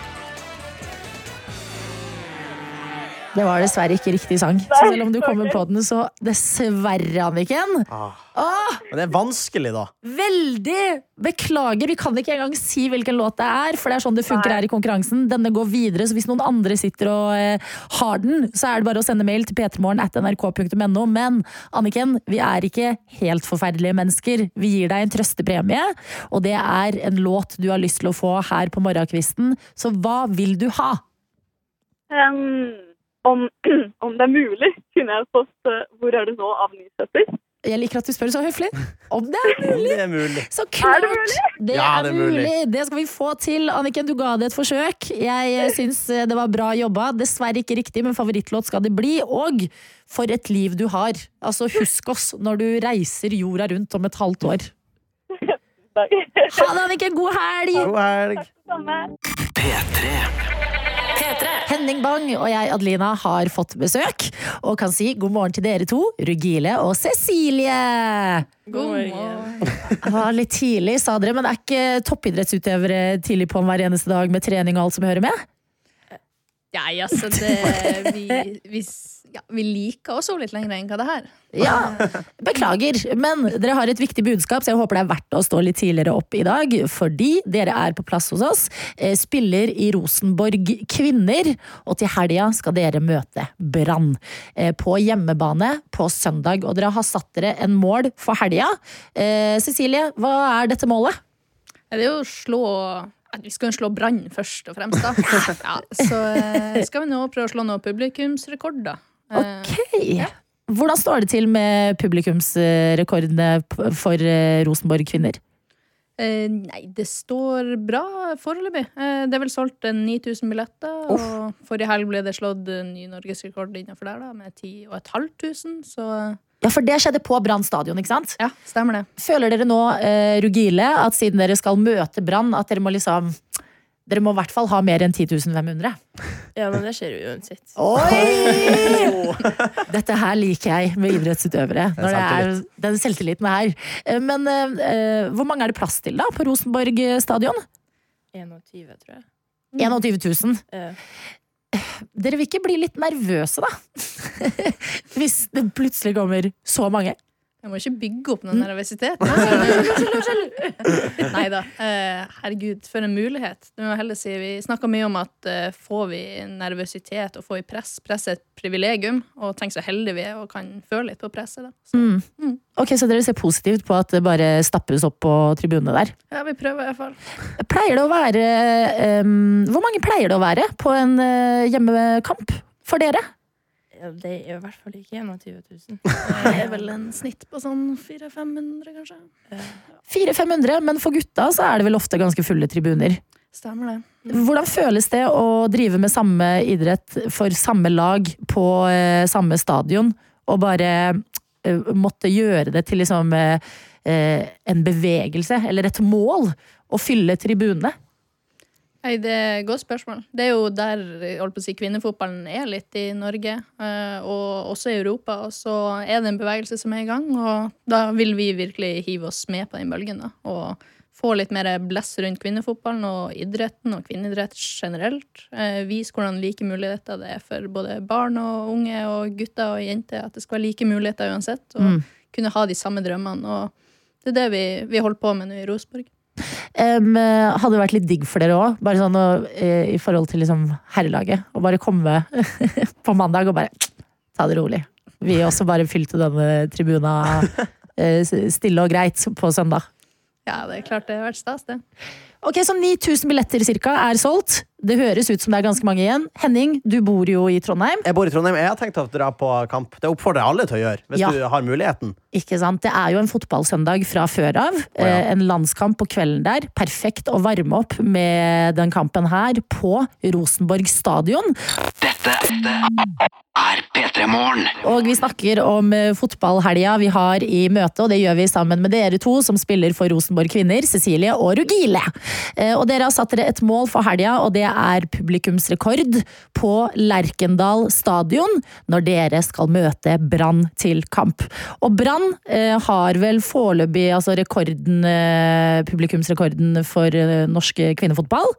det var dessverre ikke riktig sang. Så selv om du kommer på den, så dessverre, Anniken. Ah. Åh, Men det er vanskelig, da. veldig! Beklager, vi kan ikke engang si hvilken låt det er, for det er sånn det funker her i konkurransen. Denne går videre, så hvis noen andre sitter og eh, har den, så er det bare å sende mail til p3morgen.nrk.no. Men Anniken, vi er ikke helt forferdelige mennesker. Vi gir deg en trøstepremie, og det er en låt du har lyst til å få her på morgenkvisten. Så hva vil du ha? em, om, om det er mulig, kunne jeg fått eh, Hvor er det nå av Nysæter? Jeg liker at du spør så høflig. Om det er mulig! Det er mulig. Så klart! Er det mulig? Det Ja, det er mulig. mulig. Det skal vi få til. Anniken, du ga det et forsøk. Jeg eh, syns eh, det var bra jobba. Dessverre ikke riktig, men favorittlåt skal det bli. Og for et liv du har. Altså, husk oss når du reiser jorda rundt om et halvt år. Takk. Ha det, Anniken! God helg! God helg. Samme. P3. Henning Bang og jeg, Adelina, har fått besøk. Og kan si god morgen til dere to, Rugile og Cecilie. God morgen. Det var litt tidlig, sa dere, men er ikke toppidrettsutøvere tidlig på hver eneste dag med trening og alt som hører med? Nei, altså, det, vi, vi, ja, vi liker å sove litt lenger enn hva det her. Ja, beklager, men dere har et viktig budskap, så jeg håper det er verdt å stå litt tidligere opp i dag, fordi dere er på plass hos oss, eh, spiller i Rosenborg Kvinner, og til helga skal dere møte Brann eh, på hjemmebane på søndag, og dere har satt dere en mål for helga. Eh, Cecilie, hva er dette målet? Det er jo å slå Vi skal jo slå Brann først og fremst, da. Ja, så skal vi nå prøve å slå noen publikumsrekorder. Eh, Ok. Hvordan står det til med publikumsrekordene for eh, Rosenborg Kvinner? Eh, nei, det står bra foreløpig. Eh, det er vel solgt 9000 billetter. Og forrige helg ble det slått ny norgesrekord innenfor der, da, med 10 500. Så Ja, for det skjedde på Brann stadion, ikke sant? ja, stemmer det. Føler dere nå, eh, Rugile, at siden dere skal møte Brann, at dere må liksom Dere må i hvert fall ha mer enn 10 500? Ja, men det skjer jo uansett. Oi! Dette her liker jeg med idrettsutøvere. Når det er den selvtilliten her. Eh, Men uh, hvor mange er det plass til da på Rosenborg stadion? 21, tror jeg. 21 000. Ja. Dere vil ikke bli litt nervøse, da? Hvis det plutselig kommer så mange. Jeg må ikke bygge opp noen nervøsitet. Nei da. Eh, herregud, for en mulighet. Det må jeg heller si. Vi snakka mye om at eh, får vi nervøsitet og får vi press Press er et privilegium, og tenk så heldige vi er og kan føle litt på presset. Da. Så, Mm. Ok, Så dere ser positivt på at det bare stappes opp på tribunene der? ja, vi prøver i hvert fall. Pleier det å være um, Hvor mange pleier det å være på en hjemmekamp for dere? Det er i hvert fall ikke 21 000. Det er vel en snitt på sånn 400-500, kanskje. 400-500, men for gutta så er det vel ofte ganske fulle tribuner. Stemmer det. Hvordan føles det å drive med samme idrett for samme lag på eh, samme stadion, og bare eh, måtte gjøre det til liksom eh, eh, en bevegelse, eller et mål, å fylle tribunene? Nei, det er et godt spørsmål. Det er jo der si, kvinnefotballen er litt i Norge, eh, og også i Europa. Og så er det en bevegelse som er i gang, og da vil vi virkelig hive oss med på den bølgen. da, Og få litt mer bless rundt kvinnefotballen og idretten og kvinneidrett generelt. Eh, Vise hvordan like muligheter det er for både barn og unge og gutter og jenter. At det skal være like muligheter uansett, og Mm. kunne ha de samme drømmene. og det er det vi, vi holder på med nå i Rosenborg. Um, hadde vært litt digg for dere òg, bare sånn eh, i forhold til liksom herrelaget. Å bare komme på mandag og bare ta det rolig. Vi også bare fylte denne tribuna uh, stille og greit på søndag. Ja, det er klart det har vært stas, det. Ok, Så 9000 billetter cirka er solgt. Det høres ut som det er ganske mange igjen. Henning, du bor jo i Trondheim. Jeg bor i Trondheim. Jeg har tenkt å dra på kamp. Det oppfordrer jeg alle til å gjøre, hvis Ja. du har muligheten. Ikke sant? Det er jo en fotballsøndag fra før av. ja. Eh, En landskamp på kvelden der. Perfekt å varme opp med den kampen her på Rosenborg stadion. Dette er P3 Morgen. Og vi snakker om eh, fotballhelga vi har i møte, og det gjør vi sammen med dere to som spiller for Rosenborg kvinner, Cecilie og Rugile. Eh, Og dere har satt dere et mål for helga, og det er publikumsrekord på Lerkendal stadion når dere skal møte Brann til kamp. Og Brann eh, har vel foreløpig altså rekorden, eh, publikumsrekorden for norsk kvinnefotball.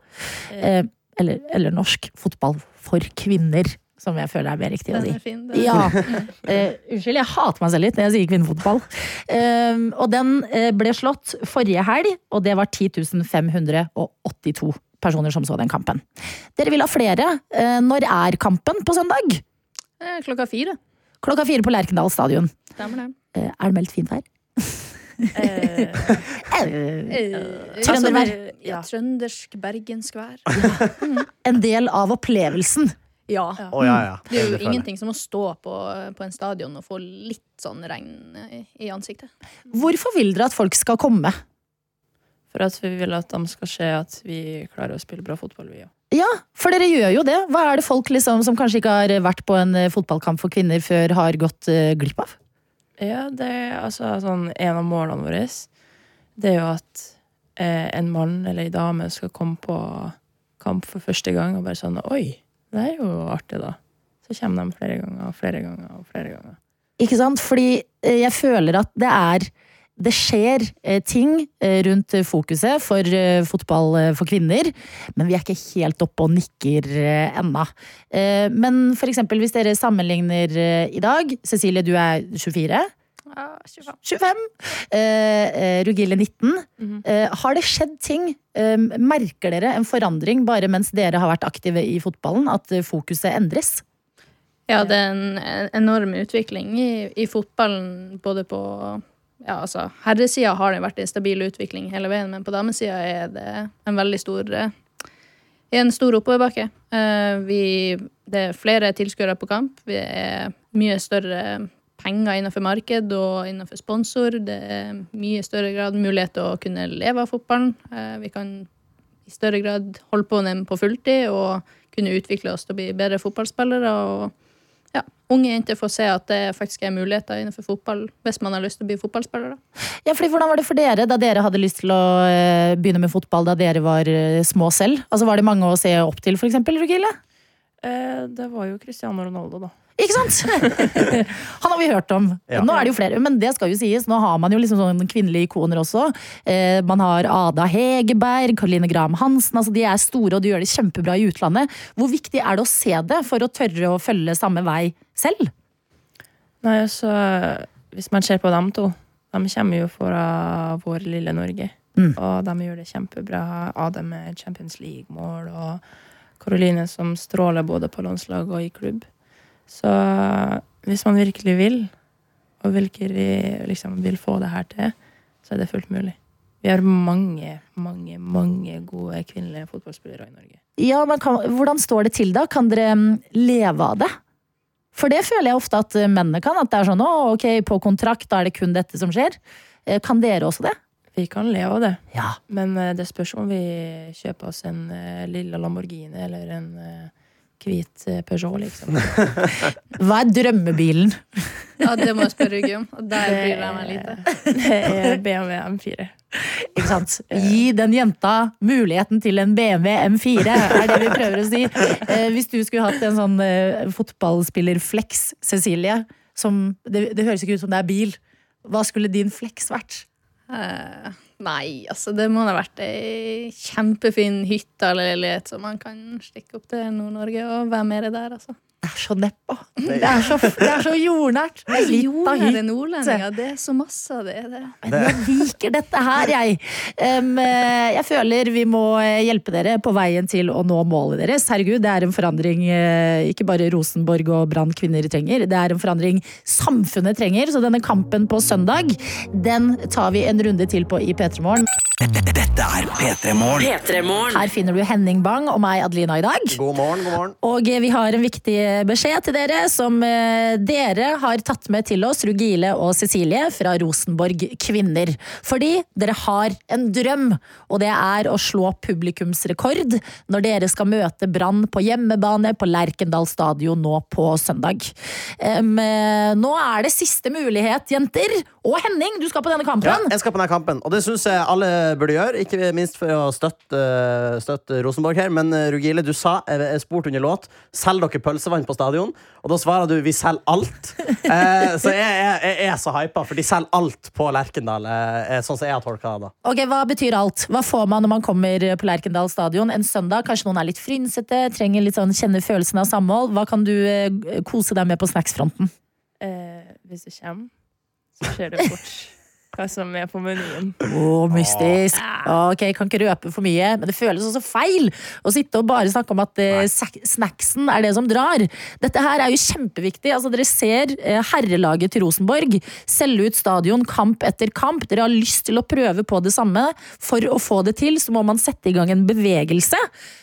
Eller, eller norsk fotball for kvinner, som jeg føler er mer riktig å si. fin. Ja. uh, unnskyld, jeg hater meg selv litt når jeg sier kvinnefotball. Uh, og den uh, ble slått forrige helg, og det var 10 582 personer som så den kampen. Dere vil ha flere. Eh, når er kampen på søndag? Klokka fire. Klokka fire på Lerkendal stadion. Stemmer det. Er det meldt fint vær? Trøndervær. Ja. Trøndersk bergensk vær. En del av opplevelsen. Ja. Oh, ja, ja. Det er jo ingenting som å stå på, på en stadion og få litt sånn regn i, ansiktet. Hvorfor vil dere at folk skal komme? for at vi vil at de skal se at vi klarer å spille bra fotball, vi òg. Ja, for dere gjør jo det. Hva er det folk liksom, som kanskje ikke har vært på en eh, fotballkamp for kvinner før, har gått uh, glipp av? Ja, det er altså sånn En av målene våre Det er jo at eh, en mann eller ei dame skal komme på kamp for første gang og bare sånn Oi, det er jo artig, da. Så kommer de flere ganger og flere ganger og flere ganger. Ikke sant? Fordi eh, jeg føler at det er det skjer eh, ting eh, rundt fokuset for fotball for kvinner, men vi er ikke helt oppe og nikker ennå. Men for eksempel hvis dere sammenligner i dag Cecilie, du er 24. Ja, 25. 25. Eh, eh, Rugile 19. -hmm. Eh, har det skjedd ting? Eh, merker dere en forandring bare mens dere har vært aktive i fotballen? At eh, fokuset endres? Ja, det er en en enorm utvikling i, i fotballen, både på ja, altså, Herresida har det vært en stabil utvikling hele veien, men på damesida er det en veldig stor eh, en stor oppoverbakke. Eh, vi, det er flere tilskuere på kamp. Vi er mye større penger innenfor marked og innenfor sponsor. Det er mye større grad mulighet til å kunne leve av fotballen. Eh, Vi kan i større grad holde på med den på fulltid og kunne utvikle oss til å bli bedre fotballspillere. og ja, Unge jenter får se at det faktisk er muligheter innenfor fotball hvis man har lyst til å bli fotballspillere. Ja, fordi Hvordan var det for dere da dere hadde lyst til å eh, begynne med fotball da dere var eh, små selv? Altså Var det mange å se opp til, f.eks., Rugile? Eh, det var jo Cristiano Ronaldo, da. Ikke sant? Han har vi hørt om. Ja. Nå er det jo flere, men det skal jo sies. Nå har man jo liksom sånne kvinnelige ikoner også. Eh, man har Ada Hegerberg, Karoline Graham Hansen. Altså de er store og de gjør det kjempebra i utlandet. Hvor viktig er det å se det for å tørre å følge samme vei selv? Nei, altså, hvis man ser på dem to, de kommer jo fra vår lille Norge. Mm. Og de gjør det kjempebra. Ada med Champions League-mål, og Karoline som stråler både på landslag og i klubb. Så hvis man virkelig vil, og virkelig liksom vil få det her til, så er det fullt mulig. Vi har mange, mange, mange gode kvinnelige fotballspillere i Norge. Ja, men kan, Hvordan står det til da? Kan dere mm, leve av det? For det føler jeg ofte at eh, mennene kan. At det er sånn å, ok, på kontrakt, da er det kun dette som skjer. Eh, Kan dere også det? Vi kan leve av det. Ja. Men eh, det spørs om vi kjøper oss en lilla Lamborghini eller en hvit eh, Peugeot, liksom. Hva er drømmebilen? Ja, Det må jeg spørre Rugge om. Der bryr jeg meg lite. Det er BMW M4. Ikke sant? Gi den jenta muligheten til en BMW M4, er det vi prøver å si. Eh, hvis du skulle hatt en sånn eh, fotballspiller-flex, Cecilie, som det, det høres ikke ut som det er bil, hva skulle din flex vært? Eh, nei, altså det må ha vært ei kjempefin hytte eller leilighet, som man kan stikke opp til Nord-Norge og være med det der, altså. Det er så neppa. Det er så, det er så jordnært. Jordnære nordlendinger, det er så masse av det. det. Men Jeg liker dette her, jeg. Eh, jeg føler vi må eh, hjelpe dere på veien til å nå målet deres. Herregud, det er en forandring eh, ikke bare Rosenborg og Brann kvinner trenger, det er en forandring samfunnet trenger. Så denne kampen på søndag, den tar vi en runde til på i P3 Morgen. Dette er P3 Morgen. Her finner du Henning Bang og meg, Adelina, i dag. God morgen, god morgen. Og vi har en viktig beskjed til dere, som eh, dere har tatt med til oss, Rugile og Cecilie fra Rosenborg Kvinner. Fordi dere har en drøm, og det er å slå publikumsrekord når dere skal møte Brann på hjemmebane på Lerkendal stadion nå på søndag. Eh, nå er det siste mulighet, jenter. Og Henning, du skal på denne kampen. Ja, jeg skal på denne kampen, og det syns jeg alle burde gjøre. Ikke minst for å støtte, støtte Rosenborg her. Men eh, Rugile, du sa, jeg spurte under låt, selg dere pølsevann på stadion? Og da svarer du vi selger alt. Eh, så jeg, jeg, jeg er så hypa, for de selger alt på Lerkendal. Eh, eh, sånn som jeg har tolka det. Ok, Hva betyr alt? Hva får man når man kommer på Lerkendal stadion en søndag? Kanskje noen er litt frynsete, trenger litt sånn, kjenner følelsen av samhold. Hva kan du eh, kose deg med på snacksfronten? Eh, hvis du kommer, så skjer det fort hva som er på menyen. Oh, mystisk. Ok, Kan ikke røpe for mye, men det føles også feil å sitte og bare snakke om at eh, snacksen er det som drar. Dette her er jo kjempeviktig. Altså, dere ser eh, herrelaget til Rosenborg selge ut stadion kamp etter kamp. Dere har lyst til å prøve på det samme. For å få det til, så må man sette i gang en bevegelse.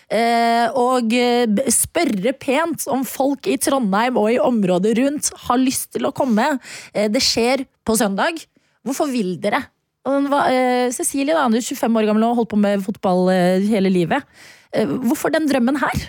Eh, og eh, spørre pent om folk i Trondheim og i området rundt har lyst til å komme. Det skjer på søndag. Hvorfor vil dere? Hva- eh, Cecilie, da, er 25 år gammel og holdt på med fotball eh, hele livet. Eh, hvorfor den drømmen her?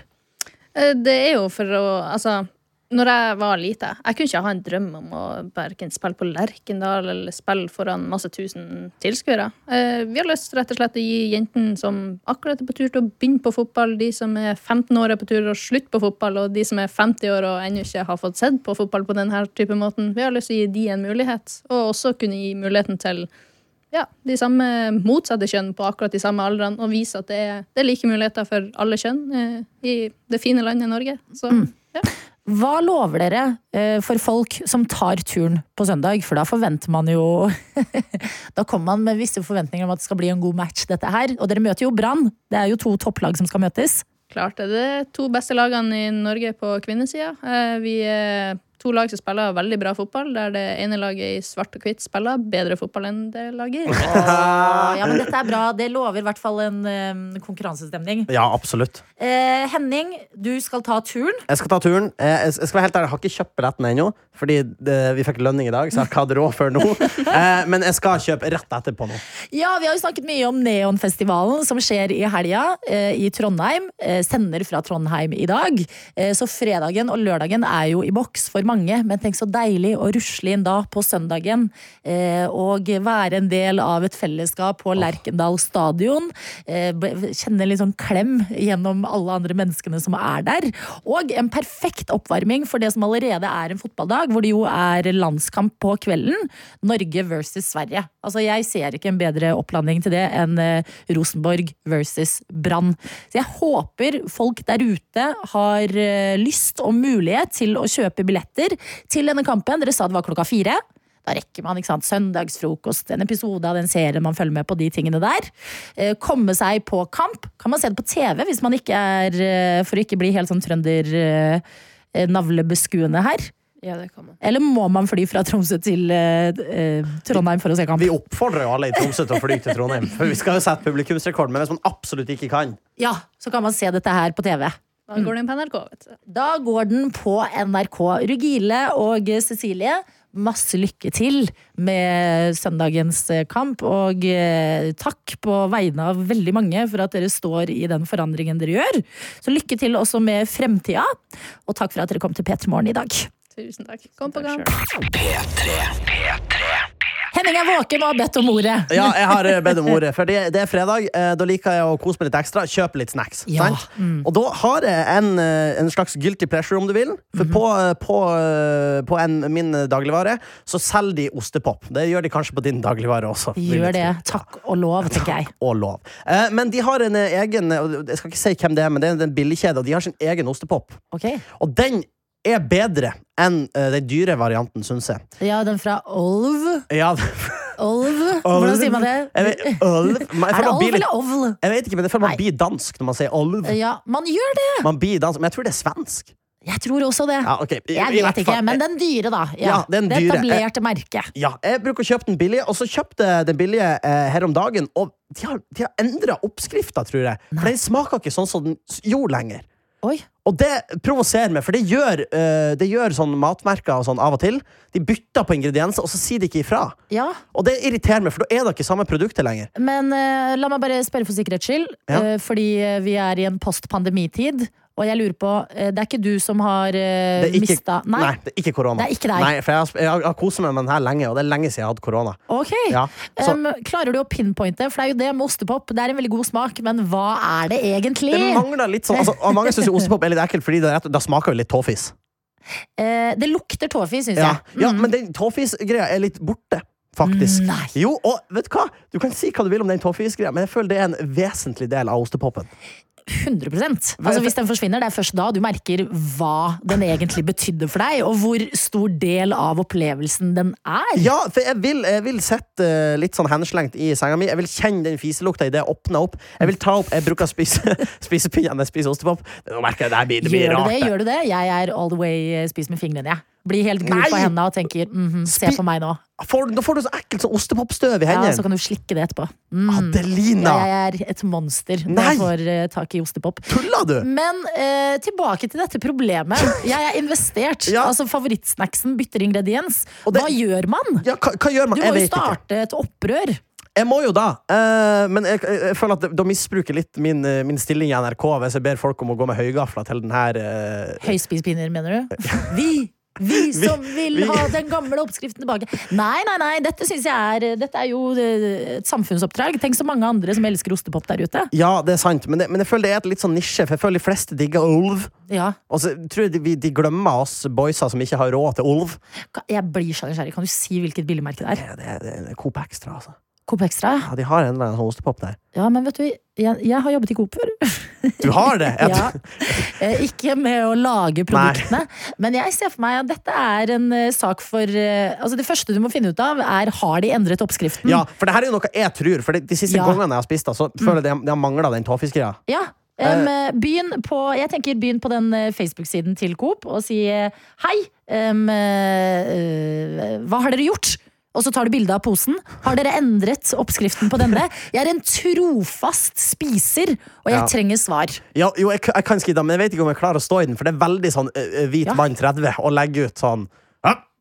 Eh, Det er jo for å Altså, når jeg var lite, jeg kunne ikke ha en drøm om å verken spille på Lerkendal eller spille foran masse tusen tilskuere. Eh, Vi har lyst rett og slett å gi jentene som akkurat er på tur til å begynne på fotball, de som er 15 år er på tur til å slutte på fotball, og de som er 50 år og ennå ikke har fått sett på fotball på denne type måten. Vi har lyst til å gi de en mulighet, og også kunne gi muligheten til ja, de samme motsatte kjønn på akkurat de samme aldrene, og vise at det er, det er like muligheter for alle kjønn eh, i det fine landet Norge. Så ja. Hva lover dere eh, for folk som tar turen på søndag? For da forventer man jo Da kommer man med visse forventninger om at det skal bli en god match, dette her. Og dere møter jo Brann. Det er jo to topplag som skal møtes. Klart er det to beste lagene i Norge på kvinnesida. Eh, Vi er to lag som spiller veldig bra fotball, der det ene laget i svart og hvitt spiller bedre fotball enn det laget i. Ja, men dette er bra. Det lover i hvert fall en um, konkurransestemning. Ja, absolutt. Eh, Henning, du skal ta turen. Jeg skal ta turen. Jeg, Jeg skal være helt ærlig, jeg har ikke kjøpt billetten ennå, fordi det, vi fikk lønning i dag, så jeg har ikke hatt råd før nå. Eh, Men jeg skal kjøpe rett etterpå nå. Ja, vi har jo snakket mye om Neonfestivalen som skjer i helga eh, i Trondheim. Eh, sender fra Trondheim i dag. Eh, så fredagen og lørdagen er jo i boks for mange, men tenk så deilig å rusle inn da på søndagen eh, og være en del av et fellesskap på Lerkendal stadion. Eh, kjenne litt sånn klem gjennom alle andre menneskene som er der. Og en perfekt oppvarming for det som allerede er en fotballdag, hvor det jo er landskamp på kvelden. Norge versus Sverige. Altså, jeg ser ikke en bedre opplanding til det enn eh, Rosenborg versus Brann. Så jeg håper folk der ute har lyst og mulighet til å kjøpe billetter til denne kampen. Dere sa det var klokka fire. Da rekker man ikke sant, søndagsfrokost, en episode av den serien man følger med på de tingene der. Eh, komme seg på kamp. Kan man se det på TV hvis man ikke er eh, For å ikke bli helt sånn trønder eh, navlebeskuende her? Ja, det kan man. Eller må man fly fra Tromsø til eh, Trondheim for å se kamp? Vi oppfordrer jo alle i Tromsø til å fly til Trondheim, for vi skal jo sette publikumsrekord. Men hvis man absolutt ikke kan Ja, så kan man se dette her på TV. Da går den på NRK, vet du. Da går den på NRK. Rugile og Cecilie, masse lykke til med søndagens eh, kamp. Og eh, takk på vegne av veldig mange for at dere står i den forandringen dere gjør. Så lykke til også med fremtida. Og takk for at dere kom til P3 Morgen i dag. Tusen takk. Kom på gang. Henning er våken og har bedt om ordet. Ja, jeg har eh, bedt om ordet. For det, er fredag. eh, Da liker jeg å kose meg litt ekstra. Kjøpe litt snacks. Ja, sant? Og da har jeg en, eh, en slags guilty pleasure, om du vil. For på, -hmm. på, på, på en, min dagligvare så selger de ostepop. Det gjør de kanskje på din dagligvare også. Gjør det. Takk og lov, tenker jeg. og lov. Men de har en egen Jeg skal ikke si hvem det er, men det er en billigkjede, og de har sin egen ostepop. Okay. Og den er bedre enn uh, den dyre varianten, syns jeg. Ja, den fra Olv. Ja, Olv? Hvordan sier man det? Vet, Olv. Man, Er det Olv eller Ovl? jeg vet ikke, men jeg føler man blir dansk når man sier olv. Ja, man gjør det! Man blir dansk, Men jeg tror det er svensk. Jeg tror også det. Ja, okay. I- Jeg vet ikke, men den dyre, da. Ja, Ja, den det dyre. etablerte merket. Ja, jeg bruker å kjøpe den billige, og så kjøpte jeg den billige eh, her om dagen. Og de har, de har endra oppskrifta, tror jeg. For den smaker ikke sånn som den gjorde lenger. Oi. Og det provoserer meg, for det gjør, uh, det gjør sånn matmerker og sånn av og til. De bytter på ingredienser, og så sier de ikke ifra. Ja, Og det irriterer meg, for da er det ikke samme produktet lenger. men uh, la meg bare spørre for sikkerhets skyld, Ja. uh, fordi vi er i en post-pandemitid. Og jeg lurer på, eh, det er ikke du som har uh, ikke, mista nei. det er ikke korona. Det er ikke deg. Nei, for jeg har, jeg har- koset meg med den her lenge, og det er lenge siden jeg har hatt korona. Ok. Ja, Um, klarer du å pinpointe? For det er jo det med ostepop. Det er en veldig god smak, men hva er det egentlig? Det mangler litt sånn altså, Mange syns ostepop er litt ekkelt, Fordi det, da smaker det litt tåfis. Uh, det lukter tåfis, syns Ja, jeg. ja men den tåfis-greia er litt borte. Faktisk. Nei. Jo, og vet du hva? Du kan si hva du vil om den tåfis-greia, men jeg føler det er en vesentlig del av ostepopen. 100% Altså Hvis den forsvinner, det er først da du merker hva den egentlig betydde for deg, og hvor stor del av opplevelsen den er. Ja, for jeg vil, jeg vil sitte eh, litt sånn henslengt i senga mi. Jeg vil kjenne den fiselukta idet jeg åpner opp. Jeg vil ta opp, jeg bruker å spise spisepinner når jeg spiser ostepop. Nå merker jeg det blir, det blir Gjør du rart. det? Gjør du det? Jeg er all the way eh, spis med fingrene, jeg. Blir helt gul på hendene og tenker mhm, se på meg nå. For, nå får du så ekkelt sånn ostepopstøv i hendene. Ja. Så kan du slikke det etterpå. Mm. Adelina! Jeg er et monster når jeg får uh, tak i ostepop. Tulla du? Men uh, tilbake til dette problemet. Jeg er investert. Ja. Altså Favorittsnacksen bytter ingrediens. Det- Hva gjør man? Ja, hva, hva gjør man? Du må jo starte ikke. et opprør. Jeg må jo da, eh, men jeg, føler at da misbruker litt min, min stilling i NRK hvis jeg ber folk om å gå med høygafler til den her Høyspispinner, mener du? Vi! Vi som vil ha den gamle oppskriften tilbake. Nei, nei, nei, dette synes jeg er Dette er jo eh, et samfunnsoppdrag. Tenk så mange andre som elsker ostepop der ute. Ja, det er sant, men, det, men jeg føler det er et litt sånn nisje, for jeg føler de fleste digger ulv. Ja, Og så tror jeg de, de glemmer oss boysa som ikke har råd til ulv. Jeg blir så nysgjerrig. Kan du si hvilket billigmerke det er? Det, det, det er Coop Extra, altså. Coop Extra? Ja, de har en eller annen ostepop der. Ja, men vet du, jeg, jeg har jobbet i Coop før. Du har det! Ja. Eh, Ikke med å lage produktene, men jeg ser for meg at dette er en eh, sak for eh, Altså Det første du må finne ut av, er har de endret oppskriften. ja, for det her er jo noe jeg tror. For de, siste Ja. gangene jeg har spist, da, så føler jeg mm. de har mangla den tåfiskeria. Ja, Um, begynn på, jeg tenker begynn på den eh, Facebook-siden til Coop og si eh, hei, um, uh, hva har dere gjort? Og så tar du bilde av posen. Har dere endret oppskriften på denne? Jeg er en trofast spiser, og jeg Ja. trenger svar. Ja, jo, jeg, jeg kan skrive det, men jeg vet ikke om jeg klarer å stå i den, for det er veldig sånn hvit mann 30 å legge ut sånn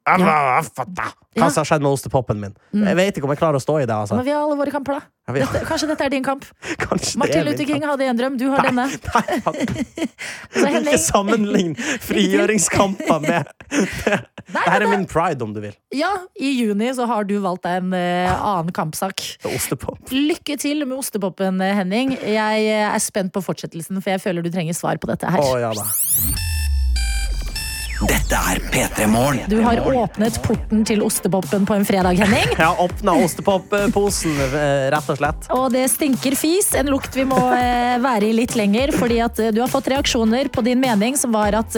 «Ja, ja, ja, fatta». Hva som har skjedd med ostepopen min? Jeg vet ikke om jeg klarer å stå i det. Altså. Men vi har alle våre kamper, da. Dette, kanskje dette er din kamp. Kanskje Martin er Luther King kamp. hadde en drøm, du har denne. Nei, faen. Ikke sammenlign frigjøringskamper med Det her er min pride, om du vil. ja, i juni så har du valgt deg en uh, annen kampsak. Ostepop. Lykke til med ostepopen, Henning. Jeg eh, er spent på fortsettelsen, for jeg føler du trenger svar på dette her. Å ja da. Dette er P3 Morgen. Du har åpnet porten til ostepopen på en fredag, Henning. Jeg har åpna ostepopposen, eh, rett og slett. Og det stinker fis, en lukt vi må eh, være i litt lenger, fordi at eh, du har fått reaksjoner på din mening, som var at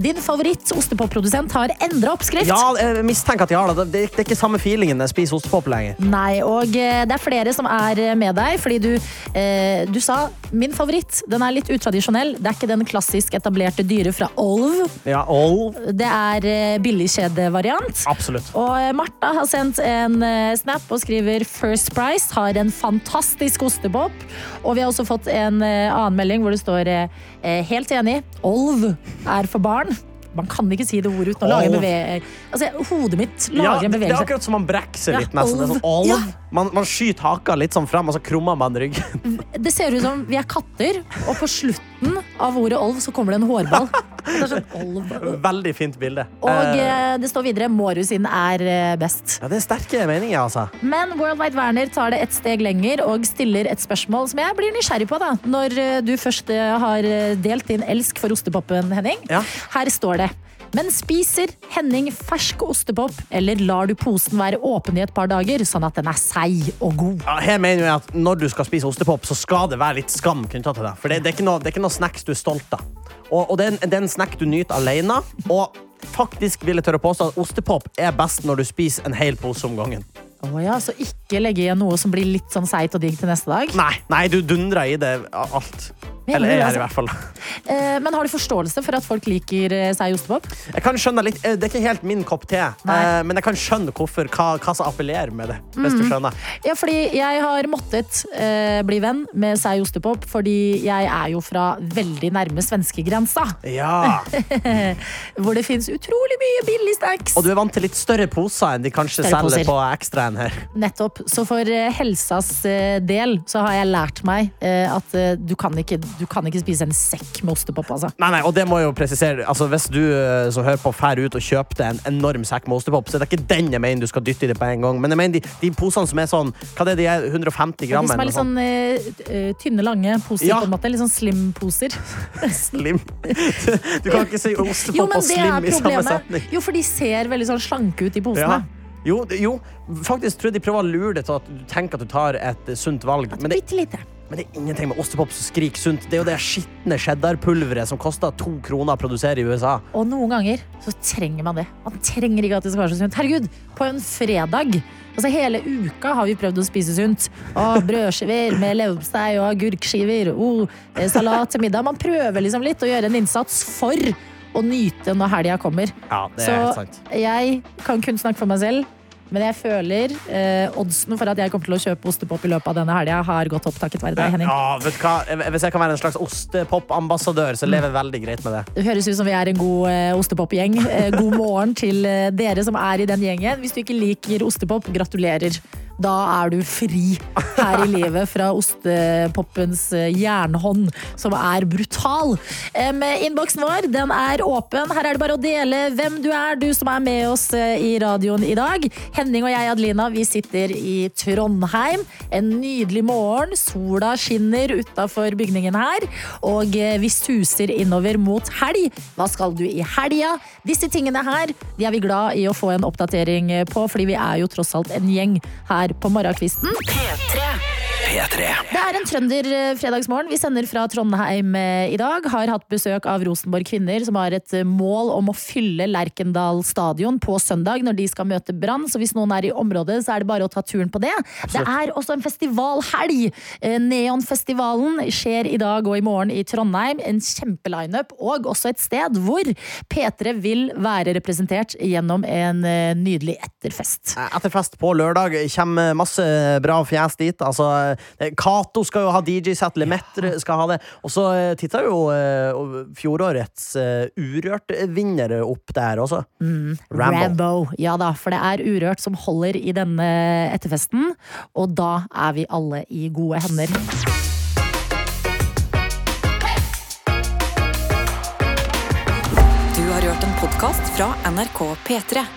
din favoritt ostepopprodusent har endra oppskrift. Ja, jeg mistenker at de har det. Det er ikke samme feelingen når jeg spiser ostepop lenger. Nei, og det er flere som er med deg, fordi du, du sa min favoritt. Den er litt utradisjonell. Det er ikke den klassisk etablerte dyre fra Olv. Ja, Det er eh, billigkjedevariant. absolutt. Og eh, Martha har sendt en eh, snap og skriver First Price har en fantastisk ostepop. Og vi har også fått en annen melding hvor det står helt enig, Olv er for barn. Man kan ikke si det ordet uten å lage bevegelse. Altså, hodet mitt lager en det er akkurat som man brekker seg litt. nesten. Sånn, olv. Man, man skyter haka litt sånn frem, og så krummer man ryggen. Det ser ut som vi er katter, og på slutten av ordet olv så kommer det en hårball. Det sånn olv. Veldig fint bilde. Og Eh, eh, det står videre Mårud sin er eh, best. ja, det er sterke meninger, altså. Men Worldwide Werner tar det et steg lenger og stiller et spørsmål som jeg blir nysgjerrig på. da Når eh, du først har delt din elsk for ostepopen, Henning. Ja. Her står det. Men spiser Henning fersk ostepop, eller lar du posen være åpen i et par dager, sånn at den er seig og god? Ja, her mener jeg at Når du skal spise ostepop, så skal det være litt skam knytta til det. For det, det, er noe, det er ikke noe snacks du er stolt av. Og, og det, er en, det er en snack du nyter alene. Og faktisk vil jeg tørre påstå at ostepop er best når du spiser en hel pose om gangen. Å ja, Så ikke legge igjen noe som blir litt sånn seigt og digg til neste dag? Nei, nei du dundrer i det alt. Eller jeg det, i altså? hvert fall. Eh, men har du forståelse for at folk liker eh, seig ostepop? Jeg kan skjønne litt, eh, Det er ikke helt min kopp te, eh, men jeg kan skjønne hvorfor, hva, hva som appellerer med det. Hvis du skjønner. Ja, fordi jeg har måttet eh, bli venn med seig ostepop, fordi jeg er jo fra veldig nærme svenskegrensa. Ja. Hvor det fins utrolig mye billig snacks. Og du er vant til litt større poser enn de kanskje Større selger poser. på ekstraen her. Nettopp. Så for eh, helsas eh, del så har jeg lært meg eh, at du, kan ikke, du kan ikke spise en sekk med ostepop, altså. Nei, nei, og det må jeg jo presisere altså, Hvis du som hører på drar ut og kjøper deg en enorm sekk med ostepop, så det er ikke den jeg mener du skal dytte i det på en gang. Men jeg mener de, de posene som er sånn Hva er det de er? 150 De som er litt sånn eh, tynne, lange poser, Ja. på en måte. Litt sånn slim-poser. Slim. Du kan ikke si ostepop jo, og slim i samme setning. Jo, for de ser veldig sånn slanke ut i posene. Ja. Jo, jo, faktisk tror jeg de prøver å lure deg til at du tenker at du tar et eh, sunt valg. Men det, men det er ingenting med ostepop som skriker sunt. Det er jo det skitne cheddarpulveret som koster to kroner å produsere i USA. Og noen ganger så trenger man det. Man trenger ikke at det skal være så sunt. Herregud, på en fredag Altså Hele uka har vi prøvd å spise sunt. Åh, brødskiver med leverpostei og agurkskiver. Oh, eh, salat til middag. Man prøver liksom litt å gjøre en innsats for å nyte når helga kommer. Ja, det Så er helt sant. jeg kan kun snakke for meg selv. Men jeg føler eh, oddsen for at jeg kommer til å kjøpe ostepop i løpet av denne helga, har gått opp takket være deg, Henning. Ja, vet du hva? Hvis jeg kan være en slags ostepop-ambassadør, så lever jeg veldig greit med det. Det høres ut som vi er en god eh, ostepopgjeng. Eh, god morgen til eh, dere som er i den gjengen. Hvis du ikke liker ostepop, gratulerer. Da er du fri her i livet fra ostepoppens eh, jernhånd, som er brutal. Em, Innboksen vår den er åpen. Her er det bare å dele hvem du er, du som er med oss eh, i radioen i dag. Henning og jeg, Adelina, vi sitter i Trondheim. En nydelig morgen. Sola skinner utafor bygningen her. Og eh, vi suser innover mot helg. Hva skal du i helga? Disse tingene her de er vi glad i å få en oppdatering på, fordi vi er jo tross alt en gjeng her på morgenkvisten. P3. P3. Det er en trønder eh. Vi sender fra Trondheim eh, i dag. Har hatt besøk av Rosenborg kvinner, som har et eh, mål om å fylle Lerkendal stadion på søndag når de skal møte Brann. Så hvis noen er i området, så er det bare å ta turen på det. Det er også en festivalhelg. Neonfestivalen skjer i dag og i morgen i Trondheim. En kjempelineup, og også et sted hvor P3 vil være representert gjennom en nydelig etterfest. Etterfest på lørdag. Kommer masse bra fjes dit. Altså, Cato skal jo ha DJ-sett, Lemetre skal ha det. Og så eh, titta jo eh, fjorårets uh, Urørt-vinner opp der også. Rambo. Rambo. Ja da, for det er Urørt som holder i denne etterfesten. Og da er vi alle i gode hender. Du har hørt en podkast fra NRK P3.